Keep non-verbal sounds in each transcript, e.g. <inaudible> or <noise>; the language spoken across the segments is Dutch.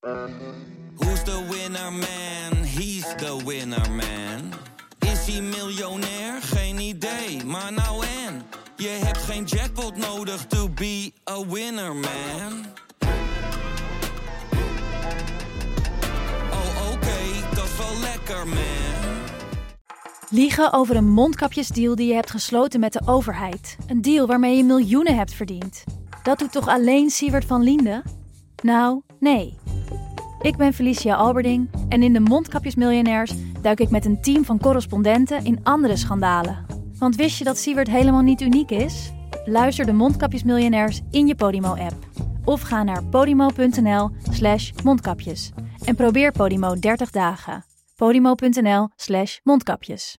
Who's the winner man? He's the winner man. Is hij miljonair? Geen idee, maar nou en. Je hebt geen jackpot nodig to be a winner man. Oh oké, dat is wel lekker man. Liegen over een mondkapjesdeal die je hebt gesloten met de overheid. Een deal waarmee je miljoenen hebt verdiend. Dat doet toch alleen Siewert van Liende? Nou, nee. Ik ben Felicia Alberding en in de Mondkapjesmiljonairs duik ik met een team van correspondenten in andere schandalen. Want wist je dat Siewert helemaal niet uniek is? Luister de Mondkapjesmiljonairs in je Podimo-app. Of ga naar podimo.nl slash mondkapjes. En probeer Podimo 30 dagen. podimo.nl slash mondkapjes.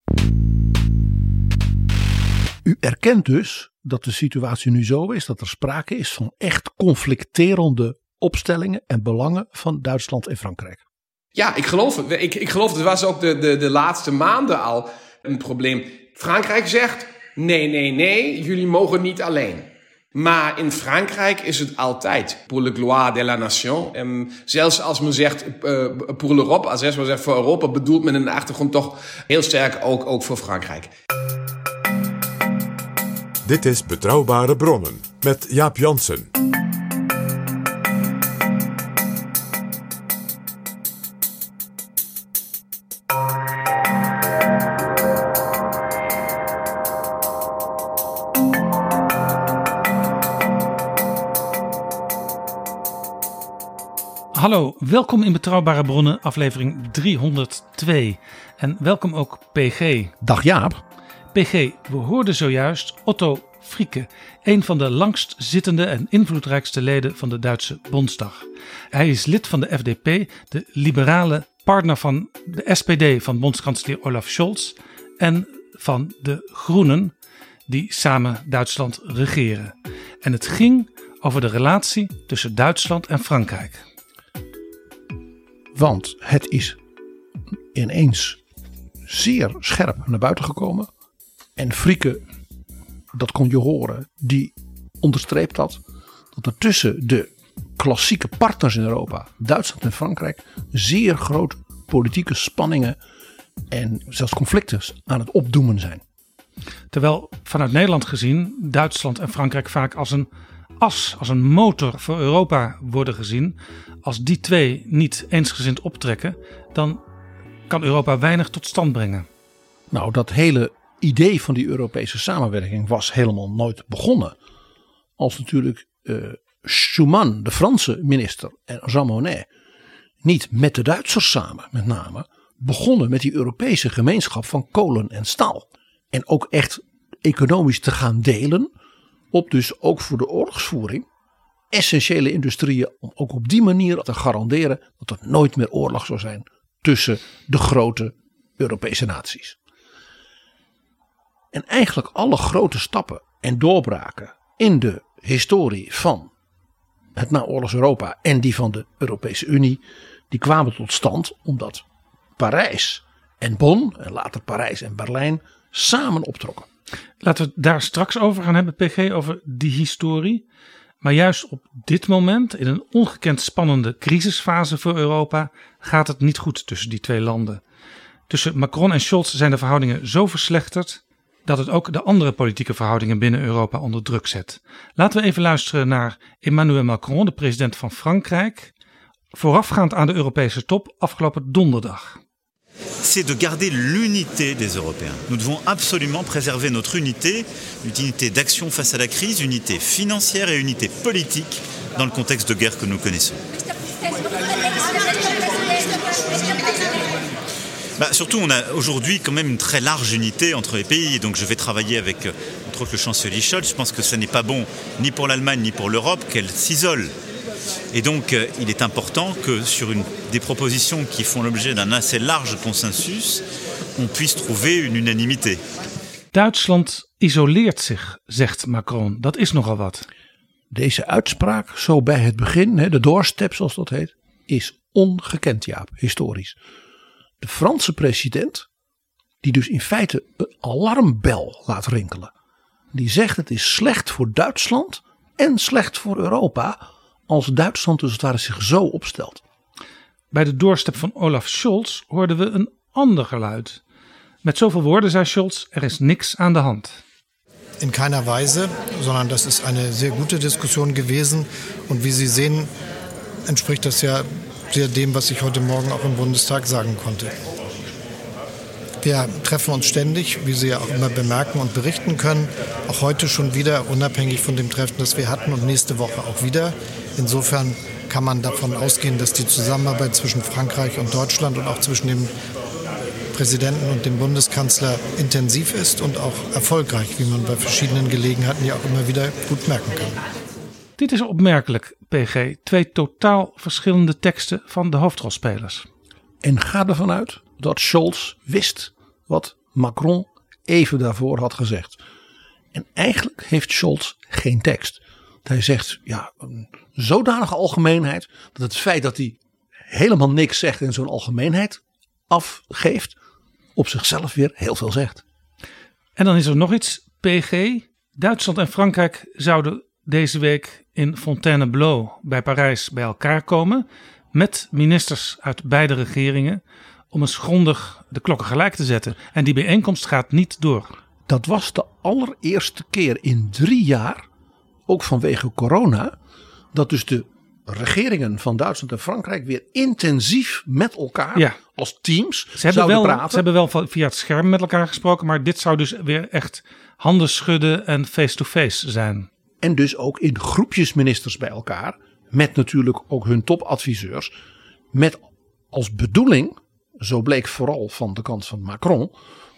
U erkent dus dat de situatie nu zo is dat er sprake is van echt conflicterende opstellingen en belangen van Duitsland en Frankrijk. Ja, ik geloof het. Ik, ik geloof het was ook de, de, de laatste maanden al een probleem. Frankrijk zegt: nee, nee, nee, jullie mogen niet alleen. Maar in Frankrijk is het altijd pour le gloire de la nation. En zelfs als men zegt uh, pour l'Europe, als men zegt voor Europa, bedoelt men in de achtergrond toch heel sterk ook, ook voor Frankrijk. Dit is Betrouwbare Bronnen met Jaap Jansen. Welkom in Betrouwbare Bronnen, aflevering 302. En welkom ook PG. Dag Jaap. PG, we hoorden zojuist Otto Frieke, een van de langst zittende en invloedrijkste leden van de Duitse Bondsdag. Hij is lid van de FDP, de liberale partner van de SPD van bondskanselier Olaf Scholz en van de Groenen, die samen Duitsland regeren. En het ging over de relatie tussen Duitsland en Frankrijk. Want het is ineens zeer scherp naar buiten gekomen. En Frieke, dat kon je horen, die onderstreept dat. Dat er tussen de klassieke partners in Europa, Duitsland en Frankrijk, zeer grote politieke spanningen en zelfs conflicten aan het opdoemen zijn. Terwijl vanuit Nederland gezien Duitsland en Frankrijk vaak als een as, als een motor voor Europa worden gezien. Als die twee niet eensgezind optrekken, dan kan Europa weinig tot stand brengen. Nou, dat hele idee van die Europese samenwerking was helemaal nooit begonnen. Als natuurlijk uh, Schuman, de Franse minister, en Jean Monnet niet met de Duitsers samen, met name, begonnen met die Europese gemeenschap van kolen en staal. En ook echt economisch te gaan delen op dus ook voor de oorlogsvoering essentiële industrieën om ook op die manier te garanderen dat er nooit meer oorlog zou zijn tussen de grote Europese naties. En eigenlijk alle grote stappen en doorbraken in de historie van het naoorlogs Europa en die van de Europese Unie, die kwamen tot stand omdat Parijs en Bonn en later Parijs en Berlijn samen optrokken. Laten we het daar straks over gaan hebben, PG, over die historie. Maar juist op dit moment, in een ongekend spannende crisisfase voor Europa, gaat het niet goed tussen die twee landen. Tussen Macron en Scholz zijn de verhoudingen zo verslechterd dat het ook de andere politieke verhoudingen binnen Europa onder druk zet. Laten we even luisteren naar Emmanuel Macron, de president van Frankrijk, voorafgaand aan de Europese top afgelopen donderdag. C'est de garder l'unité des Européens. Nous devons absolument préserver notre unité, unité d'action face à la crise, unité financière et unité politique dans le contexte de guerre que nous connaissons. Bah, surtout, on a aujourd'hui quand même une très large unité entre les pays. Donc, je vais travailler avec, euh, entre autres, le chancelier Scholz. Je pense que ce n'est pas bon ni pour l'Allemagne ni pour l'Europe qu'elle s'isole. Et donc, euh, il est important que sur une, des propositions qui font l'objet d'un assez large consensus, on puisse trouver une unanimité. Duitsland isoleert zich, zegt Macron. Dat is nogal wat. Deze uitspraak, zo bij het begin, de doorstep zoals dat heet, is ongekend, Jaap, historisch. De Franse president, die dus in feite een alarmbel laat rinkelen. Die zegt het is slecht voor Duitsland en slecht voor Europa als Duitsland dus het ware zich zo opstelt. bij de doorstep van Olaf Scholz hoorden we een ander geluid. Met zoveel woorden zei Scholz: er is niks aan de hand. In keiner Weise, sondern das ist eine sehr gute Diskussion gewesen. Und wie Sie sehen, entspricht das ja sehr dem, was ich heute Morgen auch im Bundestag sagen konnte. Wir treffen uns ständig, wie Sie ja auch immer bemerken und berichten können. Auch heute schon wieder, unabhängig von dem Treffen, das wir hatten und nächste Woche auch wieder. Insofern kann man davon ausgehen, dass die Zusammenarbeit zwischen Frankreich und Deutschland und auch zwischen dem Präsidenten und dem Bundeskanzler intensiv ist und auch erfolgreich, wie man bei verschiedenen Gelegenheiten ja auch immer wieder gut merken kann. Dit is opmerkelijk, PG. Twee totaal verschillende teksten van de hoofdrolspelers. En ga ervan uit dat Scholz wist wat Macron even daarvoor had gezegd. En eigenlijk heeft Scholz geen tekst. Hij zegt ja, een zodanige algemeenheid dat het feit dat hij helemaal niks zegt en zo'n algemeenheid afgeeft, op zichzelf weer heel veel zegt. En dan is er nog iets, PG. Duitsland en Frankrijk zouden deze week in Fontainebleau bij Parijs bij elkaar komen. Met ministers uit beide regeringen. Om eens grondig de klokken gelijk te zetten. En die bijeenkomst gaat niet door. Dat was de allereerste keer in drie jaar, ook vanwege corona, dat dus de regeringen van Duitsland en Frankrijk weer intensief met elkaar Ja. als teams Ze hebben, wel, praten. ze hebben wel via het scherm met elkaar gesproken. Maar dit zou dus weer echt handen schudden en face-to-face zijn. En dus ook in groepjes ministers bij elkaar. Met natuurlijk ook hun topadviseurs. Met als bedoeling, zo bleek vooral van de kant van Macron.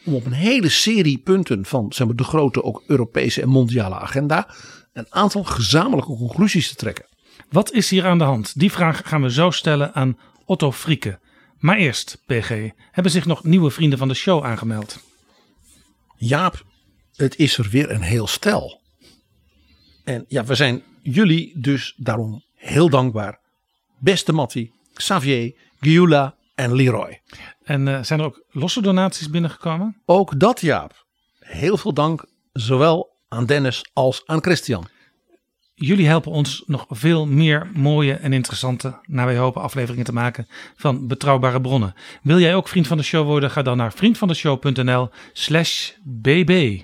Om op een hele serie punten van zeg maar, de grote ook Europese en mondiale agenda. Een aantal gezamenlijke conclusies te trekken. Wat is hier aan de hand? Die vraag gaan we zo stellen aan Otto Frieke. Maar eerst, PG, hebben zich nog nieuwe vrienden van de show aangemeld? Jaap, het is er weer een heel stel. En ja, we zijn jullie dus daarom heel dankbaar. Beste Matti, Xavier, Giula en Leroy. En eh, zijn er ook losse donaties binnengekomen? Ook dat Jaap. Heel veel dank zowel aan Dennis als aan Christian. Jullie helpen ons nog veel meer mooie en interessante, naar wij hopen, afleveringen te maken van betrouwbare bronnen. Wil jij ook vriend van de show worden? Ga dan naar vriendvandeshow.nl slash bb.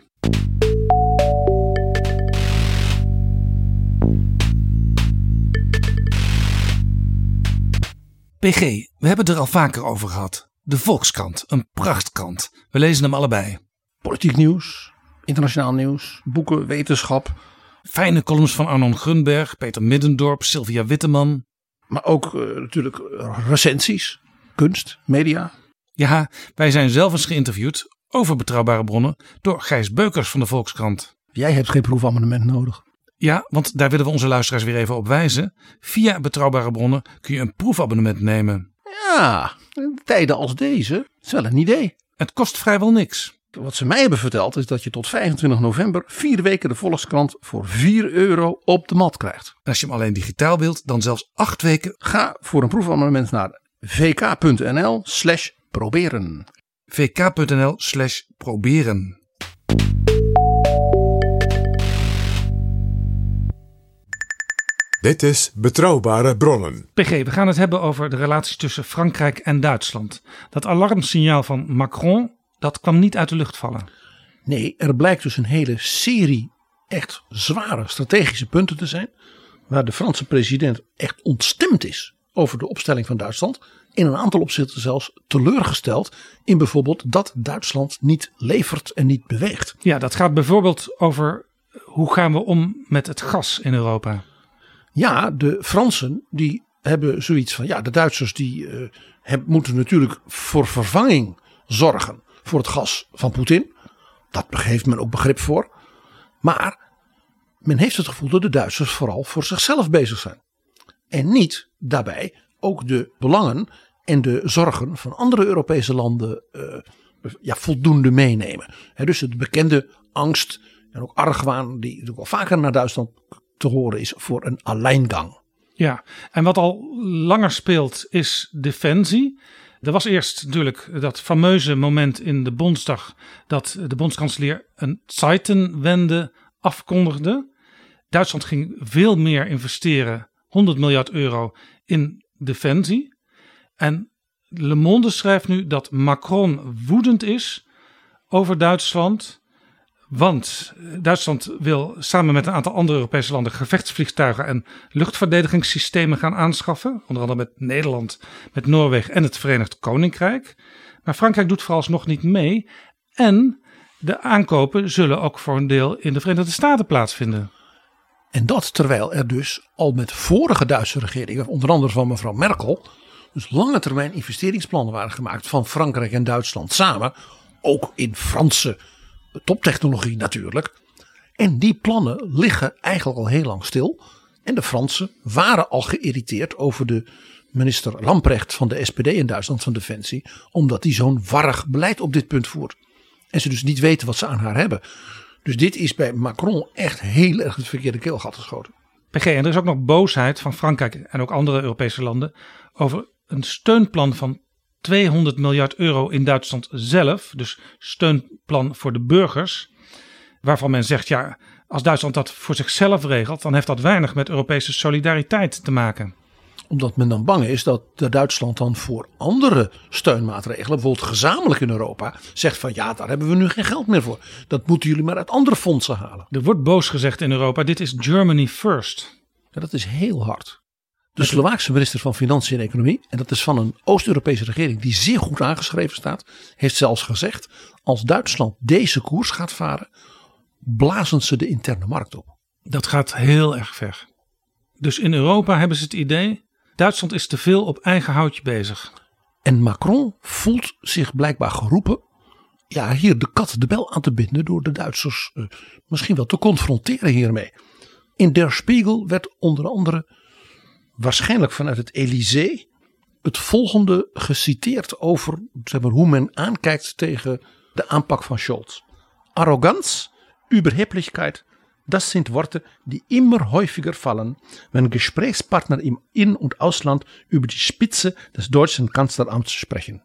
PG, we hebben het er al vaker over gehad. De Volkskrant, een prachtkrant. We lezen hem allebei. Politiek nieuws, internationaal nieuws, boeken, wetenschap. Fijne columns van Arnon Grunberg, Peter Middendorp, Sylvia Witteman. Maar ook eh, natuurlijk recensies, kunst, media. Ja, wij zijn zelf eens geïnterviewd over betrouwbare bronnen door Gijs Beukers van de Volkskrant. Jij hebt geen proefabonnement nodig. Ja, want daar willen we onze luisteraars weer even op wijzen. Via betrouwbare bronnen kun je een proefabonnement nemen. Ja, in tijden als deze is wel een idee. Het kost vrijwel niks. Wat ze mij hebben verteld is dat je tot 25 november vier weken de Volkskrant voor 4 euro op de mat krijgt. En als je hem alleen digitaal wilt, dan zelfs acht weken. Ga voor een proefabonnement naar vk.nl slash proberen. vk.nl slash proberen. Dit is Betrouwbare Bronnen. PG, we gaan het hebben over de relatie tussen Frankrijk en Duitsland. Dat alarmsignaal van Macron, dat kwam niet uit de lucht vallen. Nee, er blijkt dus een hele serie echt zware strategische punten te zijn. Waar de Franse president echt ontstemd is over de opstelling van Duitsland. In een aantal opzichten zelfs teleurgesteld in bijvoorbeeld dat Duitsland niet levert en niet beweegt. Ja, dat gaat bijvoorbeeld over hoe gaan we om met het gas in Europa. Ja, de Fransen die hebben zoiets van ja, de Duitsers die eh, heb- moeten natuurlijk voor vervanging zorgen voor het gas van Poetin. Dat heeft men ook begrip voor. Maar men heeft het gevoel dat de Duitsers vooral voor zichzelf bezig zijn. En niet daarbij ook de belangen en de zorgen van andere Europese landen eh, ja, voldoende meenemen. Dus de bekende angst en ook argwaan die natuurlijk wel vaker naar Duitsland te horen is voor een alleingang. Ja, en wat al langer speelt is defensie. Er was eerst natuurlijk dat fameuze moment in de Bondsdag dat de bondskanselier een Zeitenwende afkondigde. Duitsland ging veel meer investeren, 100 miljard euro in defensie. En Le Monde schrijft nu dat Macron woedend is over Duitsland. Want Duitsland wil samen met een aantal andere Europese landen gevechtsvliegtuigen en luchtverdedigingssystemen gaan aanschaffen. Onder andere met Nederland, met Noorwegen en het Verenigd Koninkrijk. Maar Frankrijk doet vooralsnog niet mee. En de aankopen zullen ook voor een deel in de Verenigde Staten plaatsvinden. En dat terwijl er dus al met vorige Duitse regeringen, onder andere van mevrouw Merkel, dus lange termijn investeringsplannen waren gemaakt van Frankrijk en Duitsland samen. Ook in Franse toptechnologie natuurlijk. En die plannen liggen eigenlijk al heel lang stil. En de Fransen waren al geïrriteerd over de minister Lamprecht van de SPD in Duitsland van Defensie. Omdat die zo'n warrig beleid op dit punt voert. En ze dus niet weten wat ze aan haar hebben. Dus dit is bij Macron echt heel erg het verkeerde keelgat geschoten. PG, en er is ook nog boosheid van Frankrijk en ook andere Europese landen over een steunplan van 200 miljard euro in Duitsland zelf. Dus steunplan voor de burgers. Waarvan men zegt, ja, als Duitsland dat voor zichzelf regelt, dan heeft dat weinig met Europese solidariteit te maken omdat men dan bang is dat Duitsland dan voor andere steunmaatregelen, bijvoorbeeld gezamenlijk in Europa, zegt van ja, daar hebben we nu geen geld meer voor. Dat moeten jullie maar uit andere fondsen halen. Er wordt boos gezegd in Europa, dit is Germany first. Ja, dat is heel hard. De Slovaakse minister van Financiën en Economie, en dat is van een Oost-Europese regering die zeer goed aangeschreven staat, heeft zelfs gezegd: als Duitsland deze koers gaat varen, blazen ze de interne markt op. Dat gaat heel erg ver. Dus in Europa hebben ze het idee: Duitsland is te veel op eigen houtje bezig. En Macron voelt zich blijkbaar geroepen ja, hier de kat de bel aan te binden door de Duitsers uh, misschien wel te confronteren hiermee. In Der Spiegel werd onder andere waarschijnlijk vanuit het Elysée het volgende geciteerd over zeg maar, hoe men aankijkt tegen de aanpak van Scholz. Arroganz, Überheblichkeit Das sind Worte, die immer häufiger fallen, wenn Gesprächspartner im In- und Ausland über die Spitze des deutschen Kanzleramts sprechen.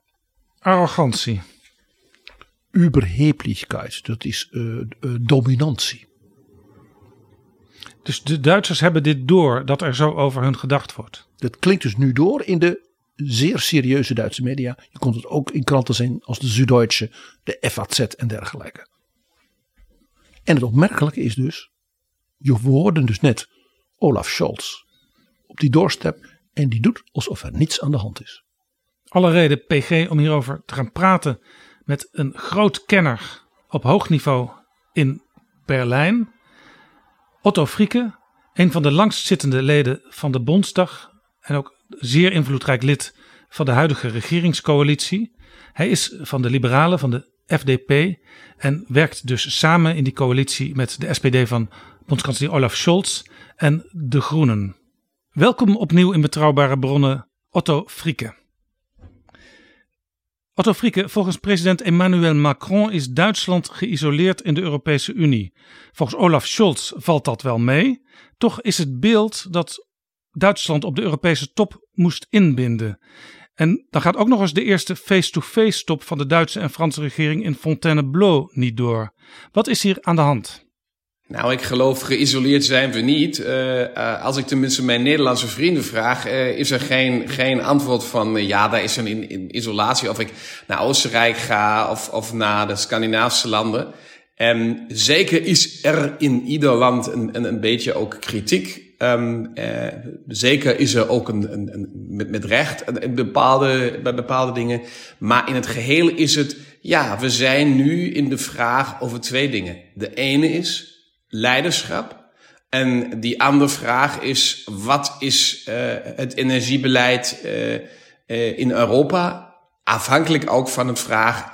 Arrogantie. Überheblichkeit, dat is uh, uh, dominantie. Dus de Duitsers hebben dit door dat er zo over hun gedacht wordt. Dat klinkt dus nu door in de zeer serieuze Duitse media. Je komt het ook in kranten zien als de Süddeutsche, de FAZ en dergelijke. En het opmerkelijke is dus je hoorden dus net Olaf Scholz op die doorstep en die doet alsof er niets aan de hand is. Alle reden PG om hierover te gaan praten met een groot kenner op hoog niveau in Berlijn. Otto Frieke, een van de langstzittende leden van de Bondsdag en ook zeer invloedrijk lid van de huidige regeringscoalitie. Hij is van de Liberalen, van de FDP en werkt dus samen in die coalitie met de SPD van bondskanselier Olaf Scholz en de Groenen. Welkom opnieuw in Betrouwbare Bronnen, Otto Frieke. Otto Frieke, volgens president Emmanuel Macron is Duitsland geïsoleerd in de Europese Unie. Volgens Olaf Scholz valt dat wel mee. Toch is het beeld dat Duitsland op de Europese top moest inbinden. En dan gaat ook nog eens de eerste face-to-face top van de Duitse en Franse regering in Fontainebleau niet door. Wat is hier aan de hand? Nou, ik geloof geïsoleerd zijn we niet. Uh, als ik tenminste mijn Nederlandse vrienden vraag, uh, is er geen, geen antwoord van ja, daar is een in, in isolatie. Of ik naar Oostenrijk ga of, of naar de Scandinavische landen. En zeker is er in ieder land een, een, een beetje ook kritiek. Um, zeker is er ook een, een, een met, met recht bepaalde, bij bepaalde dingen. Maar in het geheel is het, ja, we zijn nu in de vraag over twee dingen. De ene is, leiderschap. En die andere vraag is, wat is uh, het energiebeleid uh, uh, in Europa? Afhankelijk ook van de vraag,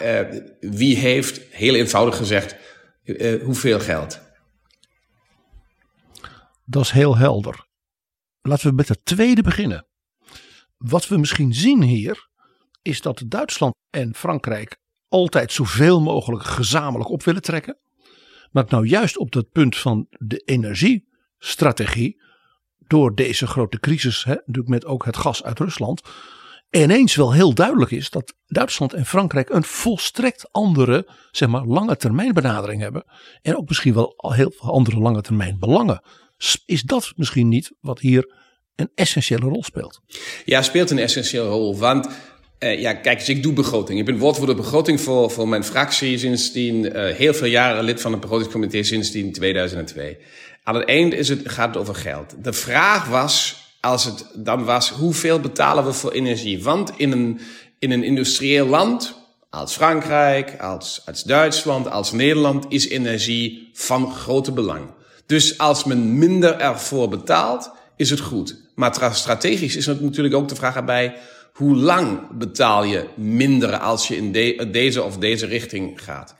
wie heeft, heel eenvoudig gezegd, hoeveel geld? Dat is heel helder. Laten we met het tweede beginnen. Wat we misschien zien hier, is dat Duitsland en Frankrijk altijd zoveel mogelijk gezamenlijk op willen trekken. Maar nou juist op dat punt van de energiestrategie, door deze grote crisis, hè, natuurlijk met ook het gas uit Rusland, ineens wel heel duidelijk is dat Duitsland en Frankrijk een volstrekt andere, zeg maar, lange termijn benadering hebben. En ook misschien wel heel veel andere lange termijn belangen. Is dat misschien niet wat hier een essentiële rol speelt. Ja, speelt een essentiële rol. Want uh, ja, kijk eens, ik doe begroting. Ik ben woordvoerder begroting voor, voor mijn fractie sindsdien uh, heel veel jaren lid van het begrotingscomité sindsdien 2002. Aan het eind is het, gaat het over geld. De vraag was, als het dan was, hoeveel betalen we voor energie? Want in een, in een industrieel land als Frankrijk, als, als Duitsland, als Nederland is energie van grote belang. Dus als men minder ervoor betaalt, is het goed. Maar strategisch is natuurlijk ook de vraag erbij, hoe lang betaal je minder als je in de, deze of deze richting gaat?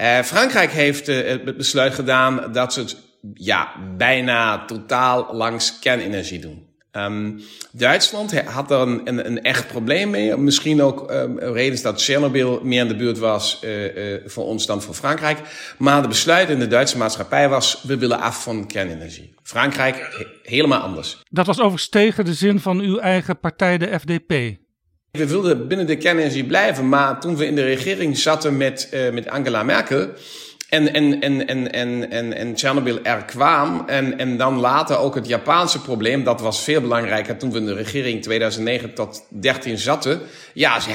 Uh, Frankrijk heeft uh, het besluit gedaan dat ze het ja, bijna totaal langs kernenergie doen. Um, Duitsland had er een, een, een, echt probleem mee. Misschien ook um, reden dat Chernobyl meer in de buurt was uh, uh, voor ons dan voor Frankrijk. Maar de besluit in de Duitse maatschappij was: we willen af van kernenergie. Frankrijk he helemaal anders. Dat was overigens tegen de zin van uw eigen partij, de FDP. We wilden binnen de kernenergie blijven, maar toen we in de regering zaten met, uh, met Angela Merkel en, en, en, en, en, en, en Chernobyl er kwam. En, en dan later ook het Japanse probleem. Dat was veel belangrijker toen we in de regering 2009 tot 13 zaten. Ja, ze,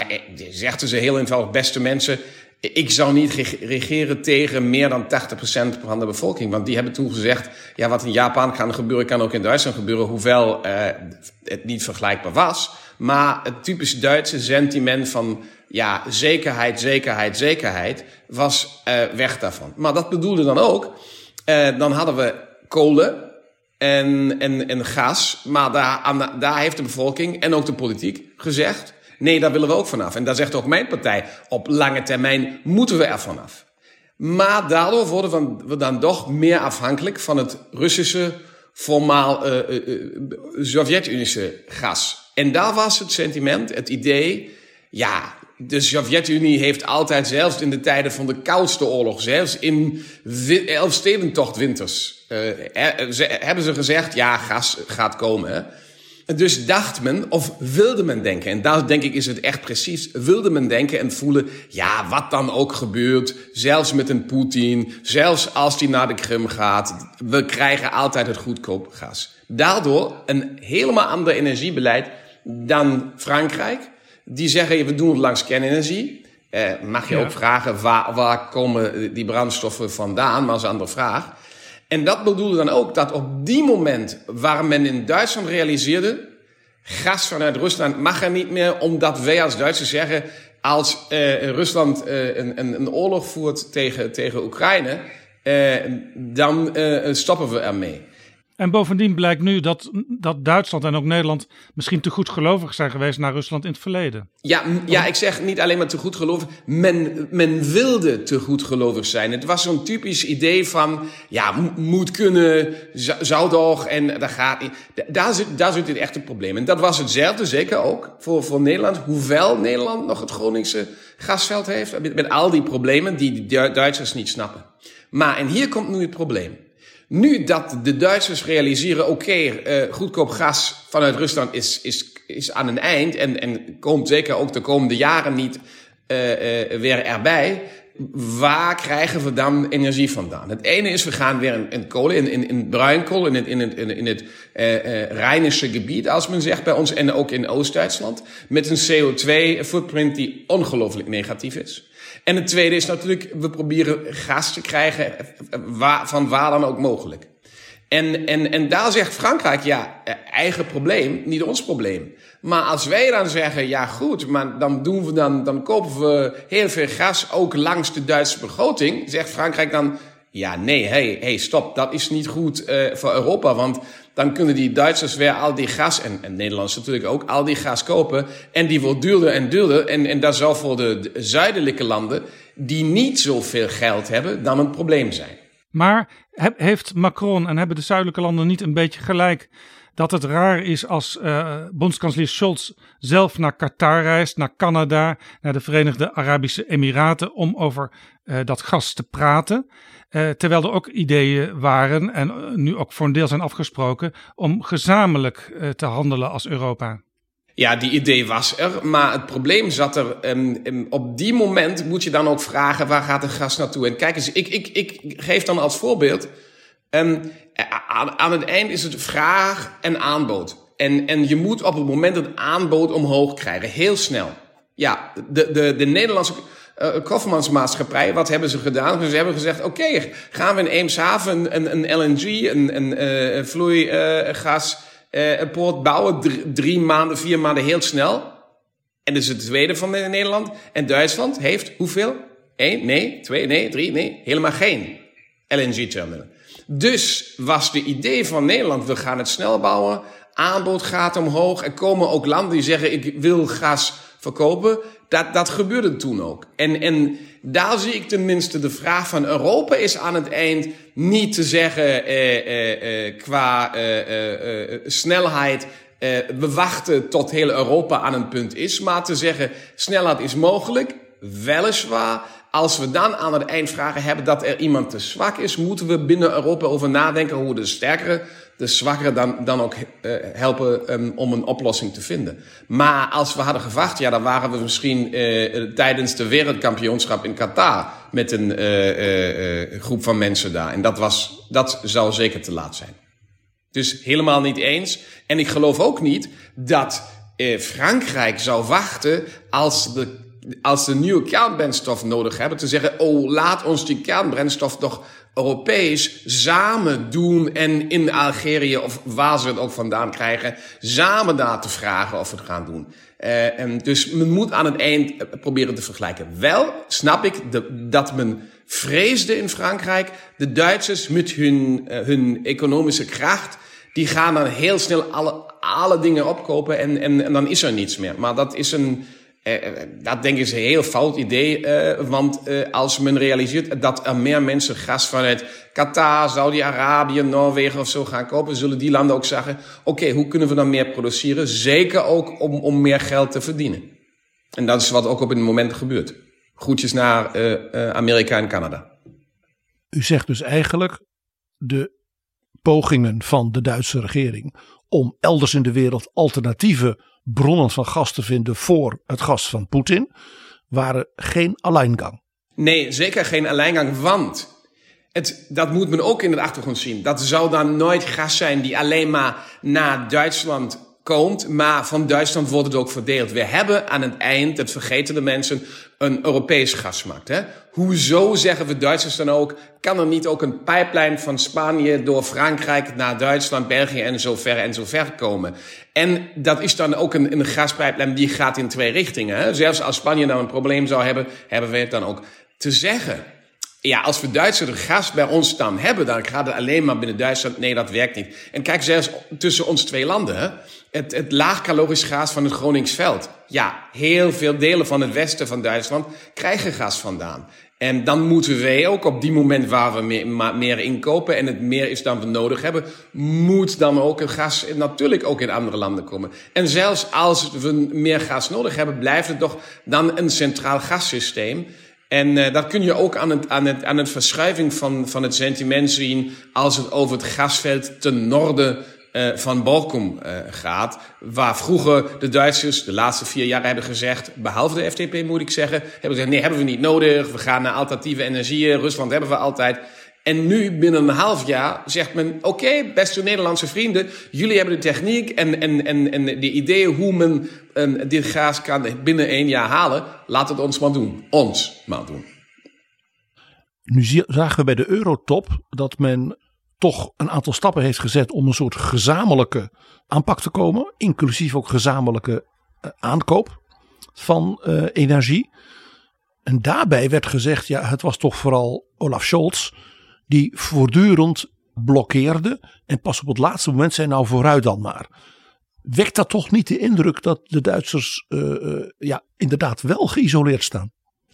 zegden ze heel eenvoudig, beste mensen. Ik zou niet regeren tegen meer dan 80% van de bevolking. Want die hebben toen gezegd, ja, wat in Japan kan gebeuren, kan ook in Duitsland gebeuren. Hoewel uh, het niet vergelijkbaar was. Maar het typisch Duitse sentiment van ja, zekerheid, zekerheid, zekerheid, was uh, weg daarvan. Maar dat bedoelde dan ook, uh, dan hadden we kolen en, en, en gas. Maar daar, aan, daar heeft de bevolking en ook de politiek gezegd, nee, daar willen we ook vanaf. En daar zegt ook mijn partij, op lange termijn moeten we er vanaf. Maar daardoor worden we dan toch meer afhankelijk van het Russische, formaal uh, Sovjet-Unische gas. En daar was het sentiment, het idee, ja, de Sovjet-Unie heeft altijd, zelfs in de tijden van de koudste oorlog, zelfs in Elfstedentocht-winters, uh, hebben ze gezegd, ja, gas gaat komen. Dus dacht men, of wilde men denken, en daar denk ik is het echt precies, wilde men denken en voelen, ja, wat dan ook gebeurt, zelfs met een Poetin, zelfs als die naar de Krim gaat, we krijgen altijd het goedkoop gas. Daardoor een helemaal ander energiebeleid dan Frankrijk, die zeggen, we doen het langs kernenergie. Eh, mag je ook vragen, waar, waar komen die brandstoffen vandaan? Maar dat is een andere vraag. En dat bedoelde dan ook dat op die moment waar men in Duitsland realiseerde... gas vanuit Rusland mag er niet meer, omdat wij als Duitsers zeggen... als uh, Rusland uh, een, een, een, oorlog voert tegen, tegen Oekraïne, uh, dan stoppen we ermee. En bovendien blijkt nu dat, dat Duitsland en ook Nederland misschien te goed gelovig zijn geweest naar Rusland in het verleden. Ja, ja ik zeg niet alleen maar te goed gelovig. Men, men wilde te goed gelovig zijn. Het was zo'n typisch idee van, ja, moet kunnen, zou toch, en dat gaat niet. Daar zit, daar zit het echte probleem. En dat was hetzelfde, zeker ook, voor, voor Nederland. Hoewel Nederland nog het Groningse gasveld heeft, met, met al die problemen die de Duitsers niet snappen. Maar, en hier komt nu het probleem. Nu dat de Duitsers realiseren, oké, okay, uh, goedkoop gas vanuit Rusland is, is, is aan een eind en, en komt zeker ook de komende jaren niet uh, uh, weer erbij. Waar krijgen we dan energie vandaan? Het ene is, we gaan weer in, in kolen, in, in, in bruinkool, in het, in het, in het Rijnische gebied, als men zegt bij ons, en ook in Oost-Duitsland, met een CO2-footprint die ongelooflijk negatief is. En het tweede is natuurlijk, we proberen gas te krijgen van waar dan ook mogelijk. En, en, en daar zegt Frankrijk, ja, eigen probleem, niet ons probleem. Maar als wij dan zeggen, ja goed, maar dan, doen we dan, dan kopen we heel veel gas ook langs de Duitse begroting, zegt Frankrijk dan, ja nee, hey, hey stop, dat is niet goed uh, voor Europa, want dan kunnen die Duitsers weer al die gas, en, en Nederlanders natuurlijk ook, al die gas kopen. En die wordt duurder en duurder. En, en dat zal voor de, de zuidelijke landen, die niet zoveel geld hebben, dan een probleem zijn. Maar heeft Macron en hebben de zuidelijke landen niet een beetje gelijk dat het raar is als uh, bondskanselier Scholz zelf naar Qatar reist, naar Canada, naar de Verenigde Arabische Emiraten om over uh, dat gas te praten. Uh, terwijl er ook ideeën waren en nu ook voor een deel zijn afgesproken om gezamenlijk te handelen als Europa. Ja, die idee was er, maar het probleem zat er. Um, um, op die moment moet je dan ook vragen waar gaat het gas naartoe? En kijk eens, ik, ik, ik geef dan als voorbeeld. Aan, aan het eind is het vraag en aanbod. En, en je moet op het moment het aanbod omhoog krijgen, heel snel. Ja, de, de, de Nederlandse uh, koffermansmaatschappij, wat hebben ze gedaan? Ze hebben gezegd, oké, gaan we in Eemshaven een, een LNG, een, een uh, bouwen, drie, maanden, vier maanden heel snel. En dat is het tweede van Nederland. En Duitsland heeft hoeveel? Eén, nee, twee, nee, drie, nee, helemaal geen LNG-terminal. Dus was de idee van Nederland, we gaan het snel bouwen, aanbod gaat omhoog, er komen ook landen die zeggen, ik wil gas verkopen. Dat, dat gebeurde toen ook. En, en daar zie ik tenminste de vraag van Europa is aan het eind niet te zeggen eh, eh, eh, qua eh, eh, eh, snelheid. we wachten tot heel Europa aan een punt is. Maar te zeggen snelheid is mogelijk. Weliswaar, als we dan aan het eind vragen hebben dat er iemand te zwak is, moeten we binnen Europa over nadenken hoe we de sterkere de zwakkere dan, dan ook uh, helpen um, om een oplossing te vinden. Maar als we hadden gewacht, ja, dan waren we misschien uh, tijdens de wereldkampioenschap in Qatar met een uh, groep van mensen daar. En dat, was, dat zou zeker te laat zijn. Dus helemaal niet eens. En ik geloof ook niet dat Frankrijk zou wachten als de als ze nieuwe kernbrandstof nodig hebben, te zeggen: Oh, laat ons die kernbrandstof toch Europees samen doen en in Algerië of waar ze het ook vandaan krijgen, samen daar te vragen of we het gaan doen. Uh, en dus men moet aan het eind proberen te vergelijken. Wel snap ik dat men vreesde in Frankrijk, de Duitsers met hun, uh, hun economische kracht, die gaan dan heel snel alle, alle dingen opkopen en, en, dan is er niets meer. Maar dat is een dat denk ik is een heel fout idee, uh, want als men realiseert dat er meer mensen gas vanuit Qatar, Saudi-Arabië, Noorwegen of zo gaan kopen, zullen die landen ook zeggen: oké, hoe kunnen we dan meer produceren? Zeker ook om, om meer geld te verdienen. En dat is wat ook op het moment gebeurt. Groetjes naar Amerika en Canada. U zegt dus eigenlijk de pogingen van de Duitse regering om elders in de wereld alternatieve bronnen van gas te vinden voor het gas van Poetin, waren geen alleingang. Nee, zeker geen alleingang, want het, dat moet men ook in de achtergrond zien. Dat zou dan nooit gas zijn die alleen maar naar Duitsland komt, maar van Duitsland wordt het ook verdeeld. We hebben aan het eind, dat vergeten de mensen, een Europees gasmarkt. Hè? Hoezo zeggen we Duitsers dan ook, kan er niet ook een pijplijn van Spanje door Frankrijk naar Duitsland, België en zo ver en zo ver komen? En dat is dan ook een, een gaspijplijn die gaat in twee richtingen. Hè? Zelfs als Spanje nou een probleem zou hebben, hebben we het dan ook te zeggen. Ja, als we Duitsers gas bij ons dan hebben, dan gaat het alleen maar binnen Duitsland. Nee, dat werkt niet. En kijk zelfs tussen ons twee landen. Het, het laagkalorisch gas van het Groningsveld. Ja, heel veel delen van het westen van Duitsland krijgen gas vandaan. En dan moeten wij ook op die moment waar we meer, meer inkopen en het meer is dan we nodig hebben, moet dan ook het gas natuurlijk ook in andere landen komen. En zelfs als we meer gas nodig hebben, blijft het toch dan een centraal gassysteem. En uh, dat kun je ook aan het, aan het, aan het verschuiving van, van het sentiment zien als het over het gasveld ten noorden uh, van Balkum uh, gaat. Waar vroeger de Duitsers de laatste vier jaar hebben gezegd, behalve de FDP moet ik zeggen, hebben gezegd, nee, hebben we niet nodig. We gaan naar alternatieve energieën. Rusland hebben we altijd. En nu, binnen een half jaar, zegt men: Oké, beste Nederlandse vrienden, jullie hebben de techniek en, en, en, en de ideeën hoe men um, dit gas kan binnen één jaar halen. Laat het ons maar doen. Ons maar doen. Nu zagen we bij de Eurotop dat men toch een aantal stappen heeft gezet om een soort gezamenlijke aanpak te komen, inclusief ook gezamenlijke uh, aankoop van uh, energie. En daarbij werd gezegd, ja, het was toch vooral Olaf Scholz die voortdurend blokkeerde en pas op het laatste moment zei nou vooruit dan maar. Wekt dat toch niet de indruk dat de Duitsers uh, ja, inderdaad wel geïsoleerd staan?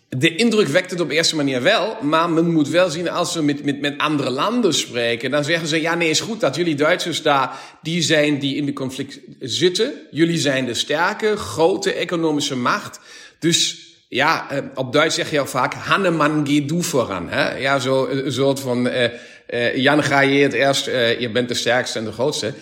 De indruk wekt het op eerste manier wel, maar men moet wel zien als we met, met, met andere landen spreken, dan zeggen ze ja nee is goed dat jullie Duitsers daar die zijn die in de conflict zitten. Jullie zijn de sterke, grote economische macht. Dus ja, eh, op Duits zeg je al vaak, Hanneman, geh du voran. Hè? Ja, zo een soort van, uh, uh, Jan ga je het eerst, uh, je bent de sterkste en de grootste.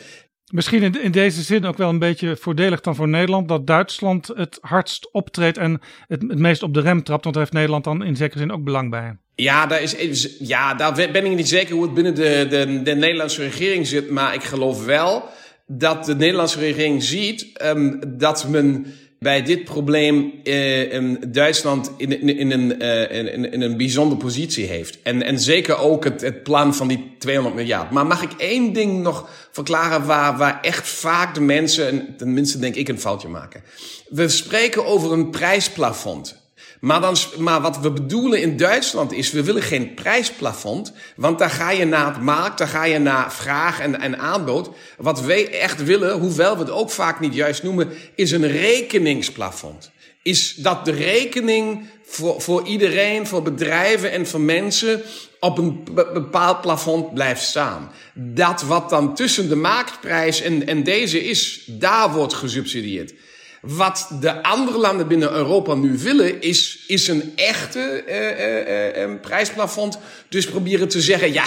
Misschien in, in, deze zin ook wel een beetje voordelig dan voor Nederland dat Duitsland het hardst optreedt en het, het meest op de rem trapt, want daar heeft Nederland dan in zekere zin ook belang bij. Ja, daar, is, ja, daar ben ik niet zeker hoe het binnen de, de, de Nederlandse regering zit, maar ik geloof wel dat de Nederlandse regering ziet um, dat men bij dit probleem uh, Duitsland in, in, in, een, uh, in, in, een bijzondere positie heeft. En, en zeker ook het, het plan van die 200 miljard. Maar mag ik één ding nog verklaren waar, waar echt vaak de mensen, en tenminste denk ik, een foutje maken. We spreken over een prijsplafond. Maar, dan, maar wat we bedoelen in Duitsland is, we willen geen prijsplafond. Want daar ga je naar het markt, daar ga je naar vraag en, en aanbod. Wat wij echt willen, hoewel we het ook vaak niet juist noemen, is een rekeningsplafond. Is dat de rekening voor, voor iedereen, voor bedrijven en voor mensen op een bepaald plafond blijft staan. Dat wat dan tussen de marktprijs en, en deze is, daar wordt gesubsidieerd. Wat de andere landen binnen Europa nu willen, is, is een echte uh, uh, prijsplafond. Dus proberen te zeggen, ja,